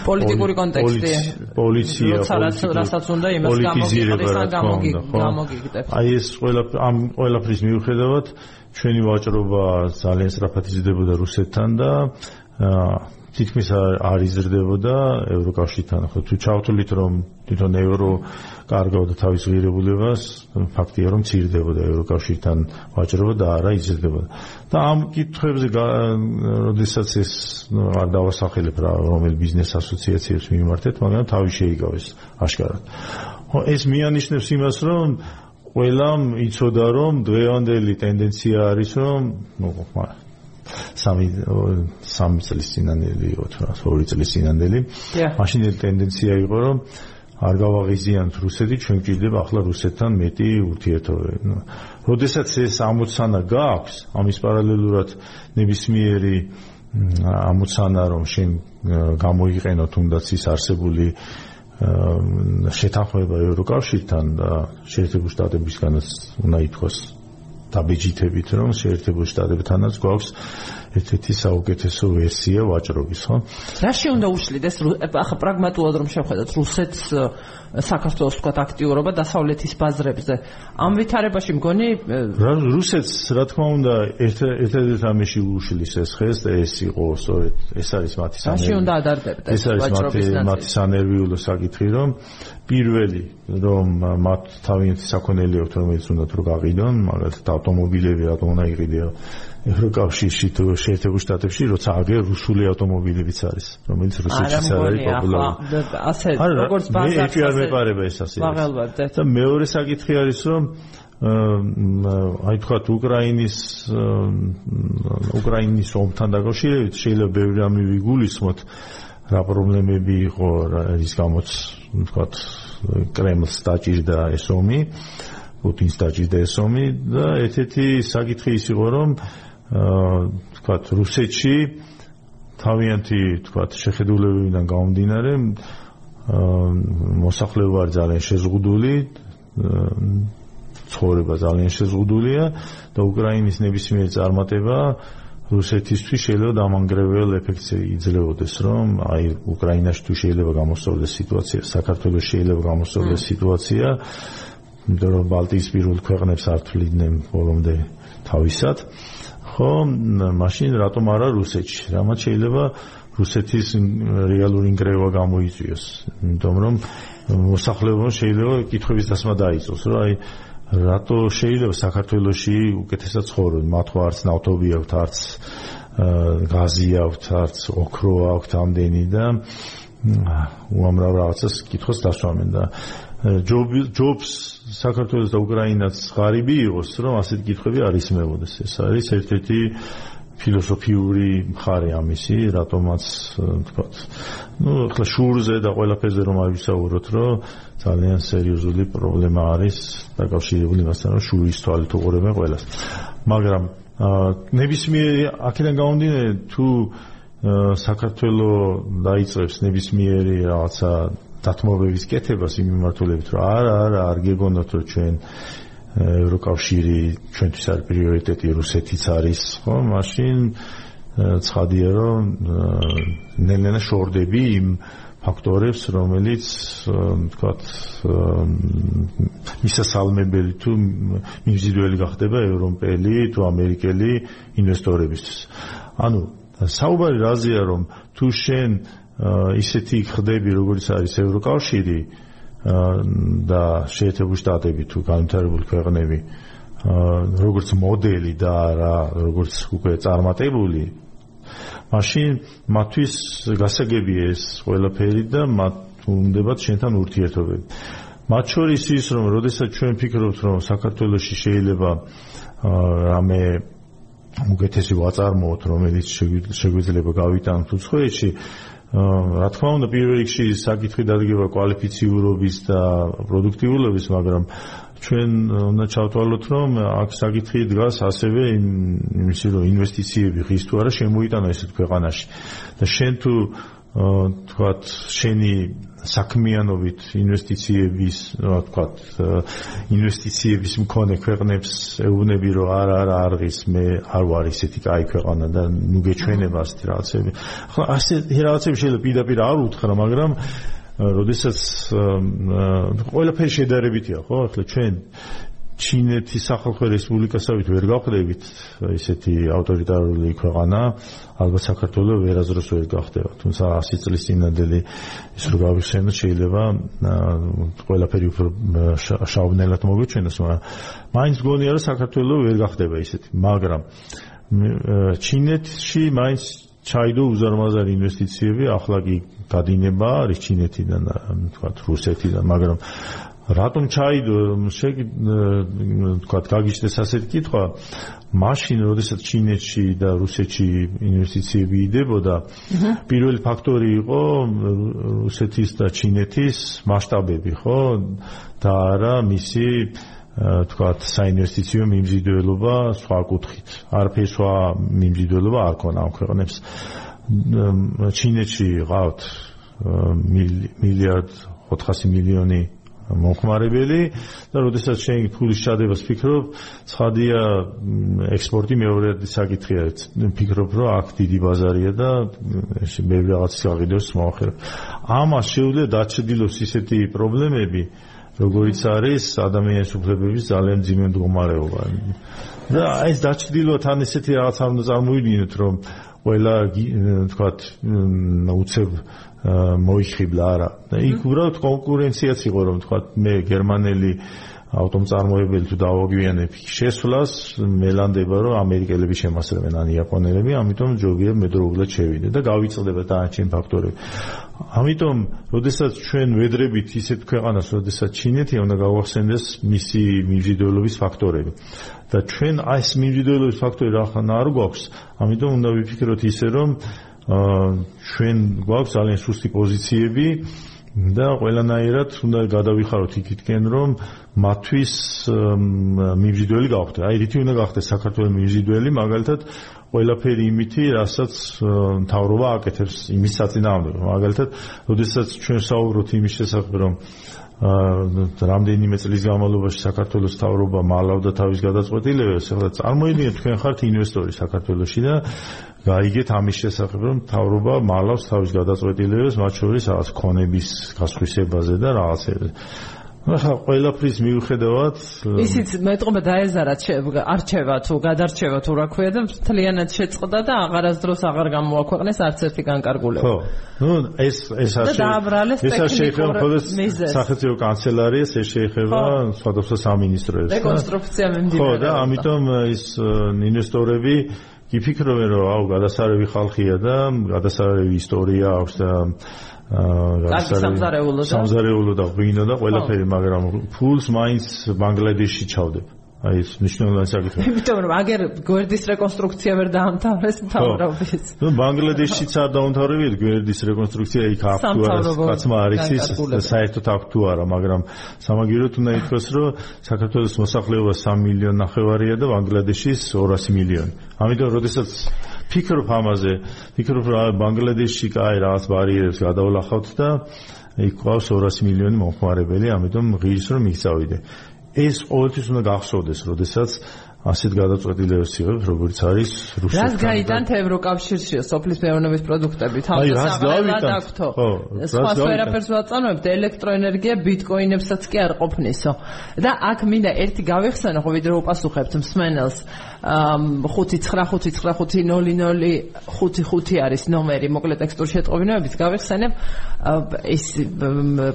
პოლიტიკური კონტექსტი პოლიცია რასაც უნდა იმას გამოგიგდებს აი ეს ყველა ამ ყველაფრის მიუხედავად ჩვენი ვაჭრობა ძალიან სწრაფად იზრდებოდა რუსეთთან და თითქმის არ იზრდებოდა ევროკავშირთან. ხო თუ ჩავთვლით რომ თვითონ ევრო კარგავდა თავის ღირებულებას, ფაქტია რომ ცირდებოდა ევროკავშირთან ვაჭრობა და არა იზრდებოდა. და ამ კითხვებზე როდესაც ეს არ დავასახელებ რა რომელ ბიზნეს ასოციაციებს მიმართეთ, მაგრამ თავი შეიგავეს აშკარად. ხო ეს მიანიშნებს იმას რომ ყველამ იცოდა რომ დღევანდელი ტენდენცია არის რომ ნუ სამი სამი წლის წინანდელი იყო თუ რა ორი წლის წინანდელი მაშინ ტენდენცია იყო რომ არ გავაღიზიანთ რუსეთი ჩვენ გვჭირდება ახლა რუსეთთან მეტი ურთიერთობები. ნუ როდესაც ეს ამოცანა გააქვს ამის პარალელურად ნებისმიერი ამოცანა რომ შენ გამოიყენო თუნდაც ის არსებული შეთანხმება ევროკავშირთან და შეერთებულ შტატებისგანაც უნდა ითქვას დაბეჯითებით რომ შეერთებულ შტატებთანაც გვაქვს ერთ-ერთი საუკეთესო ვერსია ვაჭრობის, ხო? რაში უნდა უშლიდეს ახლა პრაგმატულად რომ შევხედოთ რუსეთს საქართველოს თქვა აქტიურობა დასავლეთის ბაზრებზე. ამ ვითარებაში მგონი რუსეთს რა თქმა უნდა ერთ-ერთ ამაში უშლის ეს ხეს და ეს იყო სწორედ ეს არის მათი სანერვიულო. რაში უნდა ადარდებდეს ეს არის მათი მათი სანერვიულო საკითხი რომ პირველი რომ მათ თავიანთი საქონელი აქვთ რომელიც უნდა თუ გაყიდონ, მაგალითად ავტომობილები რატომ უნდა იყიდეო ევროკავშირში თუ შეერთებულ შტატებში როცა აგე რუსული ავტომობილებიც არის რომელიც რუსეთშიც არის პოპულარული. ასე როგორც ბაზარში მე არ მეპარება ეს ასე და მეორე საკითხი არის რომ აი თქვა უკრაინის უკრაინის ომთან დაკავშირებით შეიძლება ბევრი რამე ვიგულისხმოთ რა პრობლემები იყო რის გამოც თქვა კრემლს დაჭირდა ეს ომი პუტინს დაჭირდა ეს ომი და ერთ-ერთი საკითხი ის იყო რომ თქვათ რუსეთში თავიანთი თქვათ შეხედულებებიდან გამომდინარე მოსახლეობა ძალიან შეზღუდული ცხოვრება ძალიან შეზღუდულია და უკრაინის ნებისმიერ წარმატება რუსეთისთვის შეიძლება დამანგრეველ ეფექტს იძლეოდეს რომ აი უკრაინაში თუ შეიძლება გამოსწორდეს სიტუაცია საქართველოს შეიძლება გამოსწორდეს სიტუაცია იმიტომ რომ ბალტიისპირულ ქვეყნებს არ თვლიდნენ ბოლომდე თავისად ხო მაშინ რატომ არა რუსეთში? რამაც შეიძლება რუსეთის რეალური ინგრევა გამოიწვიოს. იმიტომ რომ მოსახლეობა შეიძლება კითხების დასმა დაიწყოს რომ აი რატო შეიძლება საქართველოსი უკეთესად ცხოვრონ მათ ხო არც ნავთობი აქვთ არც გაზი აქვთ არც ოქრო აქვთ ამდენი და უამრავ რაღაცას კითხოს დასვამენ და ჯობს საქართველოს და უკრაინას ღარიბი იყოს, რომ ასეთ კითხვები არ ისმევოდეს. ეს არის ერთ-ერთი ფილოსოფიური მხარე ამისი, რატომაც თქვა. ну, ახლა შურზე და ყველაფერზე რომ ავისაუროთ, რომ ძალიან სერიოზული პრობლემა არის დაკავშირებული მასთან, რომ შურის თვალით უყურებენ ყველას. მაგრამ ნებისმიერი აქედან გამომდინარე თუ საქართველოს დაიწყებს ნებისმიერი რაღაცა დათმობების კეთებას იმ მიმართულებით, რომ არა, არა, არ გეგონოთ, რომ ჩვენ ევროკავშირი ჩვენთვის არის პრიორიტეტი, რუსეთიც არის, ხო? მაშინ ცხადია, რომ ნელ-ნელა შორდები იმ ფაქტორებს, რომელიც თქვათ მისასალმებელი თუ მიმზიდველი გახდება ევროპელი თუ ამერიკელი ინვესტორებისთვის. ანუ საუბარი რაზეა, რომ თუ შენ ისეთი ხდები, როგორც არის ევროკავშირი, და შეერთებული შტატები თუ განვითარებული ქვეყნები როგორც მოდელი და რა როგორც უკვე წარმატებული მაშინ მათთვის გასაგებია ეს ყველაფერი და მათ უნდებათ შენთან ურთიერთობები. მათ შორის ის რომ როდესაც ჩვენ ფიქრობთ რომ საქართველოსში შეიძლება რამე უკეთესი ვაწარმოოთ რომელიც შეგვიძლია გავიტანოთ უცხოეთში რა თქმა უნდა პირველ რიგში საკითხი დადგება კვალიფიციურობის და პროდუქტიულობის, მაგრამ ჩვენ უნდა ჩავთვალოთ, რომ აქ საკითხი დგას ასევე იმისი, რომ ინვესტიციები ღირს თუ არა შემოიტანა ესეთ ქვეყანაში. და შენ თუ თქვათ შენი საქმიანობით ინვესტიციების, რა თქვათ, ინვესტიციების მქონე ქვეყნებს ეუბნები, რომ არა, არა, არღის მე არ ვარ ისეთი კაი ქვეყანა და ნუ გეჩვენება ასეთი რაღაცები. ხო, ასეთი რაღაცები შეიძლება პირდაპირ არ უთხრა, მაგრამ როდესაც ყველაფერი შედარებითია, ხო? ახლა ჩვენ ჩინეთის სახალხო რესპუბლიკასავით ვერ გავხდებით ისეთი ავტორიტარული ქვეყანა, ალბათ საქართველოს ვერაზროს ვერ გახდება. თუმცა 100 წლის წინანდელი ის რო გავიხსენოთ შეიძლება ყველაფერი უფრო შავნელად მოგეჩვენოს, მაგრამ მაინც გონია რომ საქართველოს ვერ გახდება ისეთი, მაგრამ ჩინეთში მაინც ჩაიდო უზარმაზარი ინვესტიციები, ახლა კი გადინება არის ჩინეთიდან, თქვა რუსეთიდან, მაგრამ რატომ ჩაიდო? შეგი თქვა გაგიშდეს ასეთი კითხვა. მაშინ როდესაც ჩინეთში და რუსეთში ინვესტიციები იდებოდა პირველი ფაქტორი იყო რუსეთის და ჩინეთის მასშტაბები ხო? და არა მისი თქვა საინვესტიციო მიმზიდველობა სხვა კუთხით. არაფერი სხვა მიმზიდველობა არ ქონა ამ ქვეყნებს. ჩინეთში ყავთ მილიარდ 400 მილიონი მომხმარებელი და როდესაც შენ ფულის ჩადებას ფიქრობ, ცხადია ექსპორტი მეორედი საკითხია. ფიქრობ, რომ აქ დიდი ბაზარია და ბევრი რაღაც გაღიდოს მოახერხ. ამას შეუძლია დაჩრდილოს ისეთი პრობლემები, როგორიც არის ადამიანის უფლებების ძალიან ძიმე მდგომარეობა. და ეს დაჩრდილო თან ისეთი რაღაც არ უნდა წარმოვიდგინოთ, რომ ყველა თქვათ უცებ მოიხიბლა არა. და იქ უბრალოდ კონკურენციაც იყო რომ თქვა მე გერმანელი ავტომწარმოებელი თუ დავაგვიანებ შესვლას მელანდება რომ ამერიკელები შემასრებენ ან იაპონელები ამიტომ ჯობია მე დროულად შევიდე და გავიწდება დანარჩენ ფაქტორები ამიტომ როდესაც ჩვენ ვედრებით ისეთ ქვეყანას როდესაც ჩინეთი უნდა გავახსენდეს მისი მიმზიდველობის ფაქტორები. და ჩვენ აი ეს მიმზიდველობის ფაქტორი რა ხან არ გვაქვს. ამიტომ უნდა ვიფიქროთ ისე რომ ჩვენ გვაქვს ძალიან სუსტი პოზიციები და ყველანაირად უნდა გადავიხაროთ იქითკენ რომ მათთვის მიმზიდველი გავხდეთ. აი რითი უნდა გახდეს საქართველოს მიმზიდველი, მაგალითად ყველაფერი იმითი, რასაც მთავრობა აკეთებს იმის საწინააღმდეგო. მაგალითად, ოდესაც ჩვენ საუბრობთ იმის შესახებ, რომ რამდენიმე წლის განმავლობაში საქართველოს თავრობა მალავდა თავის გადაწყვეტილებებს, ახლა წარმოიდგინეთ თქვენ ხართ ინვესტორი საქართველოსში და გაიგეთ ამის შესახებ, რომ თავრობა მალავს თავის გადაწყვეტილებებს, მათ შორის რაღაც ქონების გასხვისებაზე და რაღაცებზე. ახლა ყველაფრის მიუხედავად ისიც მეტყობა დაეზარა არჩევა თუ გადარჩევა თუ რა ქვია და მთლიანად შეწყდა და აღარასდროს აღარ გამოაქვეყნეს არც ერთი განკარგულება. ხო. ნუ ეს ეს არის ეს შეიძლება მხოლოდ სახელმწიფო კანცელარიას ეს შეიძლება სხვადასხვა სამინისტროებს. რეკონსტრუქცია მიმდინარეობს. ხო და ამიტომ ის ინვესტორები იფიქრობენ რომ აუ გადასარევი ხალხია და გადასარევი ისტორია აქვს და აა სამზარეულო და სამზარეულო და ღვინო და ყველაფერი მაგრამ ფულს მაინც ბანგლადეშში ჩავდებ აი ეს მნიშვნელოვანი საკითხია. იმიტომ რომ აგერ გვერდის რეკონსტრუქცია ვერ დაამთავრეს მთავრობის. ნუ ბანგლადეშიც არ დაუმთავრებიათ გვერდის რეკონსტრუქცია იქ აქტუარა, კაცმა არის ის საერთოდ აქტუარა, მაგრამ სამაგიეროდ უნდა ითქვას, რომ საქართველოს მოსახლეობა 3 მილიონი ნახევარია და ბანგლადეშის 200 მილიონი. ამიტომ როდესაც ფიქრობ ამაზე, ფიქრობ რომ ბანგლადეშში კაი რაღაც ბარიერებს გადავლახავთ და იქ ყავს 200 მილიონი მომხმარებელი, ამიტომ ღირს რომ მიგწავიდე. ეს ყოველთვის უნდა გახსოვდეს, როდესაც ასეთ გადაწყვეტილებებს იღებს, როგორც არის რუსეთთან. რას გაიტანთ ევროკავშირში სოფლის მეურნეობის პროდუქტები? თავის აღავლად აქვთო. სხვა სფერაფერს ვაწანოებთ, ელექტროენერგია ბიტკოინებსაც კი არ ყოფნისო. და აქ მინდა ერთი გავიხსენო, ხო ვიდრე უპასუხებთ მსმენელს. 599500555 არის ნომერი, მოკლედ ტექსტურ შეტყობინებებს გავიხსენებ. ის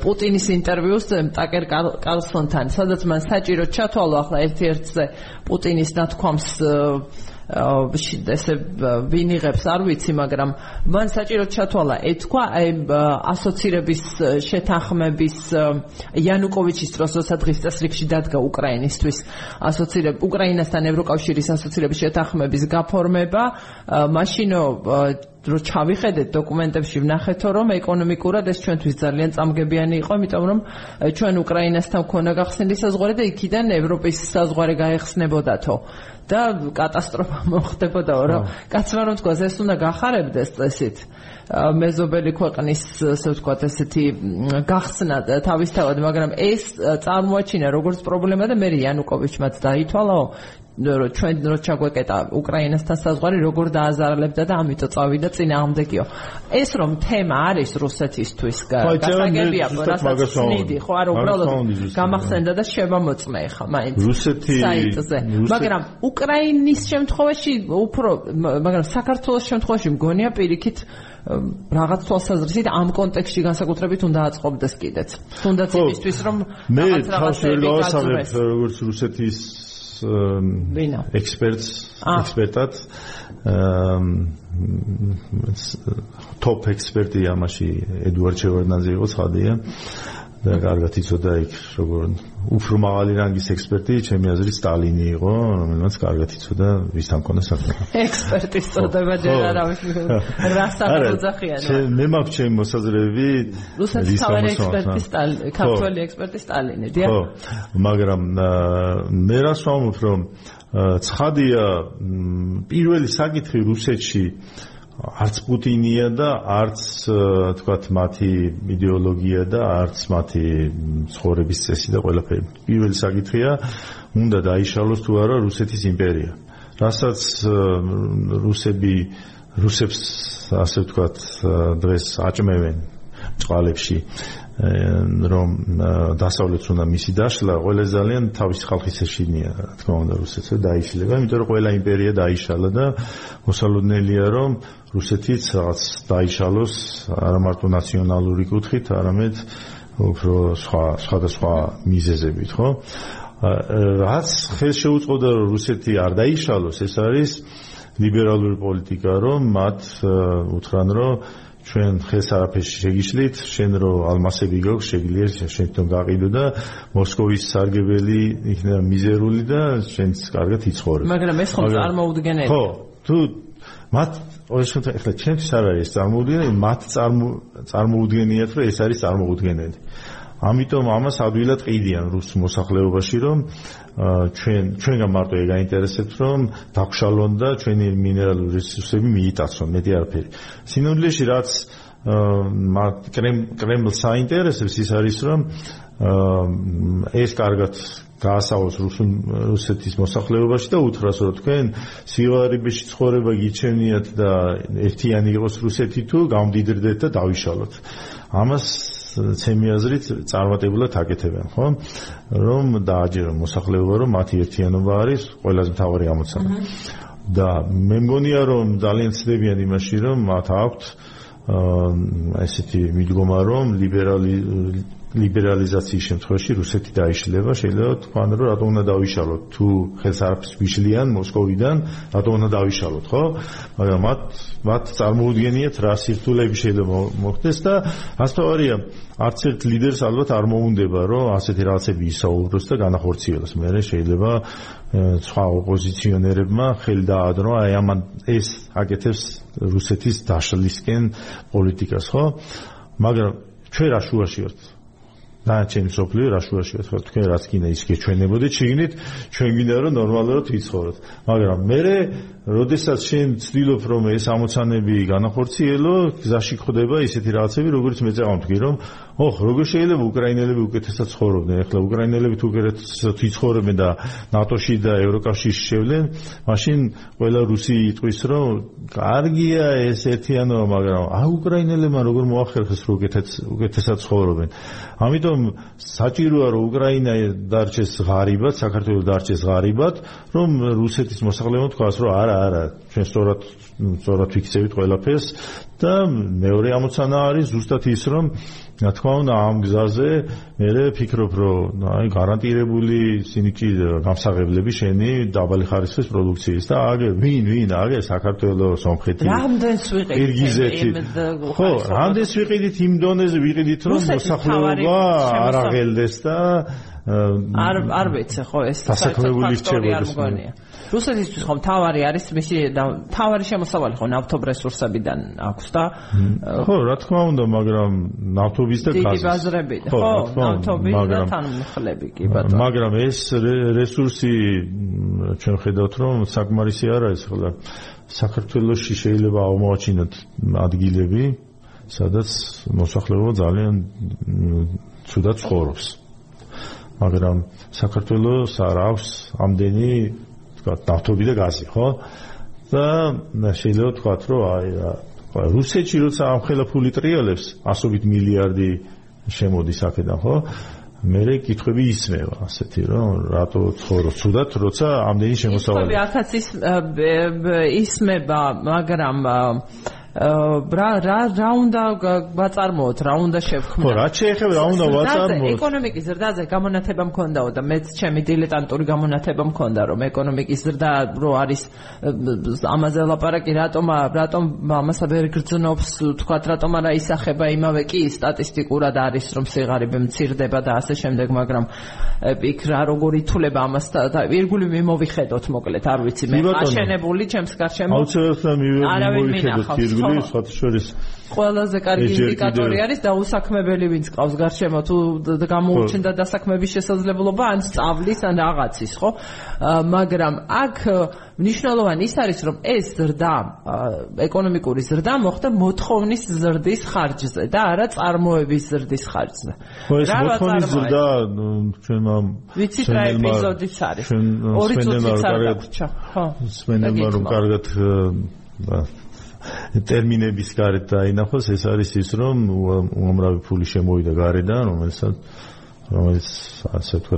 პუტინის ინტერვიუს ტაკერ კარლსონთან, სადაც მან საჭირო ჩათვალო ახლა ერთ-ერთზე პუტინის ნათქვამს ესე ვინ იღებს არ ვიცი, მაგრამ მან საჭიროდ ჩათვალა ეთქვა აი ასოცირების შეთანხმების იანუკოვიჩის დროს როცა დღესდღეში დადგა უკრაინისთვის ასოცირებ უკრაინასთან ევროკავშირის ასოცირების შეთანხმების გაფორმება, მაშინო რო ჩავიხედეთ დოკუმენტებში ვნახეთო რომ ეკონომიკურად ეს ჩვენთვის ძალიან წამგებიანი იყო, იმიტომ რომ ჩვენ უკრაინასთან ქონა გახსნილი საზღვარი და იქიდან ევროპის საზღვარი გაიხსნებოდათო. და კატასტროფა მოხდებოდაო რა. კაცმა რომ თქვა ეს უნდა გახარებდეს წესით. მეზობელი ქვეყნის ასე ვთქვათ ესეთი გახსნა თავისთავად, მაგრამ ეს წარმოაჩინა როგორც პრობლემა და მე იანუკოვიჩმაც დაითვალაო რომ ჩვენ რო ჩაგვეკეტა უკრაინასთან საზღვარი როგორ დააზარალებდა და ამიტომ წავიდა წინააღმდეგიო. ეს რომ თემა არის რუსეთისთვის გასაგებია, რასაც ნიშნიდი, ხო არა უბრალოდ გამახსენდა და შემამოწმე ხა მაინც საიტზე. მაგრამ უკრაინის შემთხვევაში უფრო მაგრამ საქართველოს შემთხვევაში მგონია პირიქით რაღაც თვალსაზრისით ამ კონტექსტში განსაკუთრებით უნდა აწყობდეს კიდეც. თუნდაც იმისთვის რომ მე თავში გავასწავლებ როგორც რუსეთის ექსპერტს ექსპერტად. ტოპ ექსპერტი ამაში ედუარდ ჩევარდნაძე იყო ცხადია და კარგად იცოდა იქ როგორ უფრო მაღალი რანგის ექსპერტი ჩემი აზრით სტალინი იყო რომელმაც კარგად იცოდა ვისთან მქონდა საქმე ექსპერტის წოდება ჯერ არავის რასთან უძახიანო მე მაქვს ჩემი მოსაზრებები რუსეთის თავი ექსპერტი სტალინი ქართველი ექსპერტი სტალინი დიახ. ხო მაგრამ მე რას ვამბობ რომ ცხადია პირველი საკითხი რუსეთში არც პუტინია და არც თქვათ მათი იდეოლოგია და არც მათი ცხოვრების წესი და ყველაფერი. პირველი საკითხია, უნდა დაიშალოს თუ არა რუსეთის იმპერია. რასაც რუსები რუსებს ასე ვთქვათ დღეს აჭმევენ წყალებში რომ დასავლეთს უნდა მისი დაშლა, ყველა ძალიან თავის ხალხის ეშინია, რა თქმა უნდა, რუსეთს დაიშლება, იმიტომ რომ ყველა იმპერია დაიშალა და მოსალოდნელია რომ რუსეთიც რაღაც დაიშალოს არა მარტო ნაციონალური კუთხით, არამედ უფრო სხვა სხვადასხვა მიზეზებით, ხო? რაც ხელს შეუწყოდა რომ რუსეთი არ დაიშალოს, ეს არის ლიბერალური პოლიტიკა, რომ მათ უთხრან რომ ჩვენ ხეს არაფერში შეგიშლით, შენ რო ალმასები გქონს, შეგიძლია შენთან გაყიდო და მოსკოვის სარგებელი იქნება მიზერული და შენც კარგად იცხოვრებ. მაგრამ ეს ხომ წარმოუდგენელი? ხო, თუ მათ ოღონდ ახლა ჩემთვის არ არის წარმოუდგენელი, მათ წარმოუდგენიათ, რომ ეს არის წარმოუდგენელი. ამიტომ ამას ადვილად ყიდიან რუს მოსახლეობაში, რომ ჩვენ ჩვენგან მარტო ეგ აინტერესებს, რომ დაგშალონ და ჩვენი მინერალური რესურსები მიიტაცონ, მეტი არაფერი. სინამდვილეში რაც კრემლს აინტერესებს ის არის, რომ ეს კარგად გაასავალოს რუსეთის მოსახლეობაში და უთხრას რომ თქვენ სიგარებიში ცხოვრება გიჩენიათ და ერთიანი იყოს რუსეთი თუ გამდიდრდეთ და დავიშალოთ. ამას ცემი აზრით წარმატებულად აკეთებენ, ხო? რომ დააჯერონ მოსახლეობა, რომ მათი ერთიანობა არის ყველაზე მთავარი ამოცანა. და მე მგონია რომ ძალიან ცდებიან იმაში, რომ მათ აქვთ აა ესეთი მიდგომა, რომ ლიბერალი ლიბერალიზაციის შემთხვევაში რუსეთი დაიშლება, შეიძლება თქვა რომ რატომ უნდა დავიშალოთ თუ ხელს არაფერს ვიშლიან მოსკოვიდან, რატომ უნდა დავიშალოთ, ხო? მაგრამ მათ მათ წარმოუდგენიათ რა სირთულეები შეიძლება მოხდეს და ასთავარია არც ერთ ლიდერს ალბათ არ მოუნდება რომ ასეთი რაღაცები ისაუბროს და განახორციელოს. მე შეიძლება სხვა ოპოზიციონერებმა ხელი დაადრო აი ამან ეს აკეთებს რუსეთის დაშლისკენ პოლიტიკას, ხო? მაგრამ ჩვენ რა შუაში ვართ? დანარჩენი სოფლიო რა შუაშია თქვა თქვენ რაც გინდა ის გეჩვენებოდეთ შეგინით ჩვენ გინდა რომ ნორმალურად ვიცხოვროთ მაგრამ მე როდესაც შენ ცდილობ რომ ეს ამოცანები განახორციელო გზაში ხდება ისეთი რაღაცები როგორც მე წავამთქი რომ ოხ როგორ შეიძლება უკრაინელები უკეთესად ცხოვრობდნენ? ახლა უკრაინელები თუ უკეთესად ვიცხოვრებენ და ნატოში და ევროკავშირში შევლენ მაშინ ყველა რუსი იტყვის რომ კარგია ეს ერთიანობა მაგრამ ა უკრაინელებმა როგორ მოახერხეს რომ უკეთესად ცხოვრობენ? ამიტომ საჭიროა რომ უკრაინა დარჩეს ღარიბად, საქართველოს დარჩეს ღარიბად, რომ რუსეთის მოსახლეობა თქვას რომ არა, არა, ჩვენ სწორად სწორად ფიქსებით ყველაფერს და მეორე ამოცანა არის ზუსტად ის რომ რა თქმა უნდა ამ გზაზე მე ვფიქრობ რომ აი გარანტირებული სინიჭი გამსაღებლები შენი დაბალი ხარისხის პროდუქციის და აგერ ვინ ვინ აგერ საქართველოს სომხეთი რამდენს ვიყიდით ხო რამდენს ვიყიდით იმ დონეზე? ვიყიდით რომ მოსახლეობა არ აღელდეს და არ არ ვიცი ხო ეს დასაქმებული რჩებოდეს რუსეთისთვის ხომ თავარი არის მისი თავარი შემოსავალი ხო ნავთობრესურსებიდან აქვს და ხო რა თქმა უნდა მაგრამ ნავთობის და გაზის. დიდი ბაზრები ხო ნავთობი და თანმხლები კი ბატონო. მაგრამ ეს რესურსი ჩვენ ხედავთ რომ საკმარისი არ არის ხოლმე საქართველოსში შეიძლება აღმოაჩინოთ ადგილები სადაც მოსახლეობა ძალიან ცუდად ცხოვრობს მაგრამ საქართველოს არ აქვს ამდენი თქვა ნავთობი და გაზი, ხო? და შეიძლება თქვათ, რომ აი რუსეთში როცა ამ ხელა ფული ტრიალებს, ასობით მილიარდი შემოდის აქედან, ხო? მე კითხები ისმევა ასეთი რომ რატო ცხოვრობ ცუდად როცა ამდენი შემოსავალი კითხები ახაც ის ისმება მაგრამ რა რა რა უნდა ვაწარმოოთ, რა უნდა შევხმოთ. ხო, რა შეიძლება რა უნდა ვაწარმოოთ? ეკონომიკის ზრდაზე გამონათება მქონდაო და მეც ჩემი დილეტანტური გამონათება მქონდა, რომ ეკონომიკის ზრდა რო არის ამაზე ლაპარაკი, რატომ რატომ ამასა ვერ გრძნობს, თქვათ, რატომ არა ისახება იმავე კი სტატისტიკურად არის, რომ სიღარიბე მცირდება და ასე შემდეგ, მაგრამ იქ რა როგორი თულება ამას და ვირგული მიმოვიხედოთ მოკლედ, არ ვიცი მე აშენებული ჩემს გარშემო. აუცილებლად მიმოვიხედოთ ვირგული არის სხვა შორის ყველაზე კარგი ინდიკატორი არის დაუსაქმებელი ვინც ყავს გარშემო თუ გამოუჩნდა დასაქმების შესაძლებლობა ან სწავლის ან რაღაცის ხო? მაგრამ აქ მნიშვნელოვანი ის არის რომ ეს ზრდა ეკონომიკური ზრდა მოხდა მოთხოვნის ზრდის ხარჯზე და არა წარმოების ზრდის ხარჯზე. ხო ეს მოთხოვნის ზრდა ჩვენმა ვიცით რა ეპიზოდიც არის? ორი წუთიც არ გაგვჭა ხო. სვენელმა რომ კარგად ტერმინების გარეთ დაინახოს. ეს არის ის რომ უამრავი ფული შემოვიდა გარედან რომელსაც რომელიც ასე ვთქვა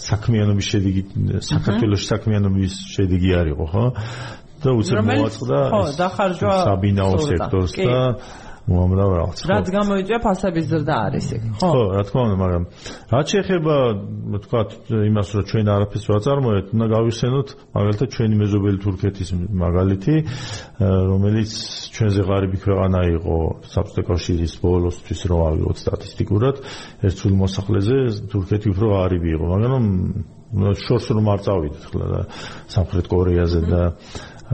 საქმიანობის შედეგი საქართველოს საქმიანობის შედეგი არისო ხო? და უცებ მოაწყდა დახარჯვა საბინაო სექტორს და უამრავ რაღაც. რაც გამოიწვია ფასების ზრდა არის იქ, ხო? რა თქმა უნდა, მაგრამ რაც შეეხება, თქვა, იმას, რომ ჩვენ არაფერს ვაწარმოებთ, უნდა გავიხსენოთ, მაგალითად, ჩვენი მეზობელი თურქეთის მაგალითი, რომელიც ჩვენზე ღარიბი ქვეყანა იყო საბჭოთა კავშირის ბოლოსთვის რო ავიღოთ სტატისტიკურად, ერთ სულ მოსახლეზე თურქეთი უფრო ღარიბი იყო, მაგრამ შორს რომ არ წავიდეთ ხოლმე და სამხრეთ კორეაზე და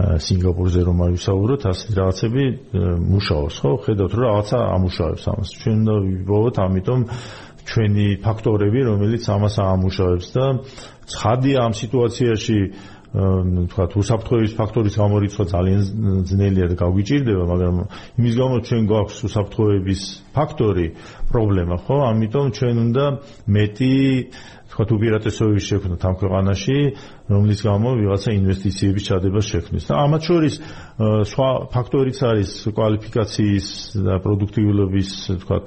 სინგაპურზე რომ ავისაუბროთ, ასეთი რაღაცები მუშაობს, ხო? ხედავთ რომ რაღაცა ამუშავებს ამას. ჩვენ უნდა ვიპოვოთ, ამიტომ ჩვენი ფაქტორები, რომელიც ამას ამუშავებს და ცხადია ამ სიტუაციაში თქვა უსაფრთხოების ფაქტორის გამორიცხვა ძალიან ძნელია და გაგვიჭირდება, მაგრამ იმის გამო ჩვენ გვაქვს უსაფრთხოების ფაქტორი პრობლემა, ხო? ამიტომ ჩვენ უნდა მეტი თქვა უპირატესობები შექმნათ ამ ქვეყანაში, რომლის გამო ვიღაცა ინვესტიციების ჩადება შექმნის. და ამათ შორის სხვა ფაქტორიც არის კვალიფიკაციის და პროდუქტიულობის, თქვა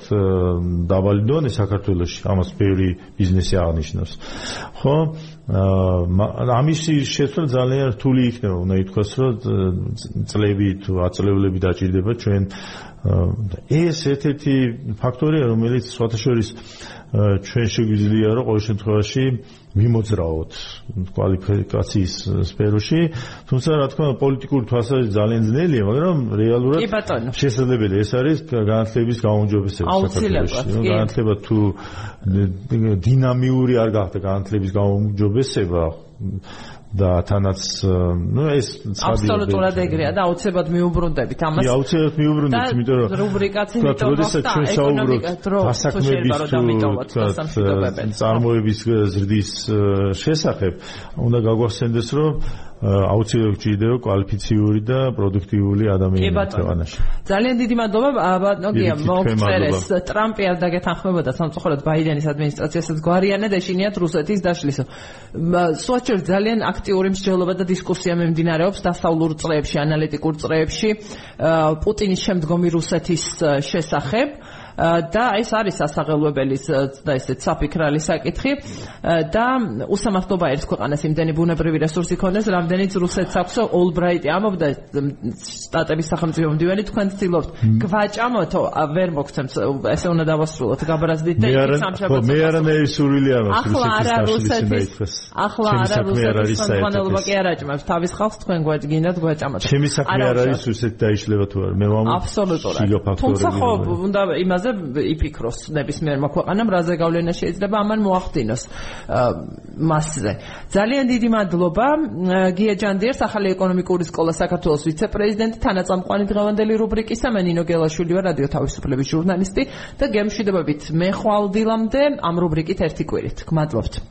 დაბალი დონე საქართველოში, ამას ბევრი ბიზნესი აღნიშნავს. ხო? აა ამისი შეცვლა ძალიან რთული იქნება, უნდა ითქვას, რომ წლები თუ აწლევლები დაჭირდება ჩვენ ეს ერთ-ერთი ფაქტორია, რომელიც სხვათა შორის ჩვენ შეგვიძლია რომ ყოველ შემთხვევაში მიმოძრაოთ კვალიფიკაციის სფეროში, თუმცა რა თქმა უნდა პოლიტიკური თვალსაზრისით ძალიან ძნელია, მაგრამ რეალურად შესაძლებელია. ეს არის განათლების გაუმჯობესება საქართველოში. განათლება თუ დინამიური არ გახდა განათლების გაუმჯობესება და თანაც ну ეს ცხადია აბსოლუტურად ეგრეა და აუცილებლად მიუბრუნდებით ამას. კი, აუცილებლად მიუბრუნდებით, იმიტომ რომ რუბრიკაც იმიტომ რომ ეკონომიკას დასაქმების თუ წარმოების ზრდის შესახებ უნდა გაგვახსენდეს რომ აუცილებლად ჭირდება კვალიფიციური და პროდუქტიული ადამიანები ქვეყანაში. ძალიან დიდი მადლობა ბატონია მოგწერეს ტრამპი არ დაგეთანხმებოდა სამწუხაროდ ბაიდენის ადმინისტრაციასაც გვარიანად ეშინიათ რუსეთის დაშლისო. სუაჩერ ძალიან აქტიური მსჯელობა და დისკუსია მიმდინარეობს დასავლურ წრეებში, ანალიტიკურ წრეებში პუტინის შემდგომი რუსეთის შესახებ. და ეს არის სასაღელვებელი და ესეც საფიქრალი საკითხი. და უსამართლობა ერთ ქვეყანას იმდენი ბუნებრივი რესურსი ქონდეს, რამდენიც რუსეთს აქვს ოლბრაიტი ამობდა სტატების სახელმწიფო მდივანი თქვენ ცდილობთ. გვაჭამოთო ვერ მოგცემთ ესე უნდა დავასრულოთ გაბრაზდით და იქ სამშაბათს მე არანაირი სურვილი არ მაქვს რუსეთის ახლა არა რუსეთის ხელმძღვანელობა კი არ აჭმევს თავის ხალხს თქვენ გვაჭგინათ გვაჭამოთ. ჩემი საქმე არ არის რუსეთი დაიშლება თუ არა მე ვამბობ აბსოლუტურად. თუმცა ხო უნდა იმას იმაზე იფიქროს ნებისმიერ მოქვეყანამ რაზე გავლენა შეიძლება ამან მოახდინოს მასზე. ძალიან დიდი მადლობა გია ჯანდიერს ახალი ეკონომიკური სკოლა საქართველოს ვიცე-პრეზიდენტი თანაწამყვანი დღევანდელი რუბრიკისა მე ნინო გელაშვილი ვარ რადიო თავისუფლების ჟურნალისტი და გემშვიდობებით მე ხვალდილამდე ამ რუბრიკით ერთი კვირით. გმადლობთ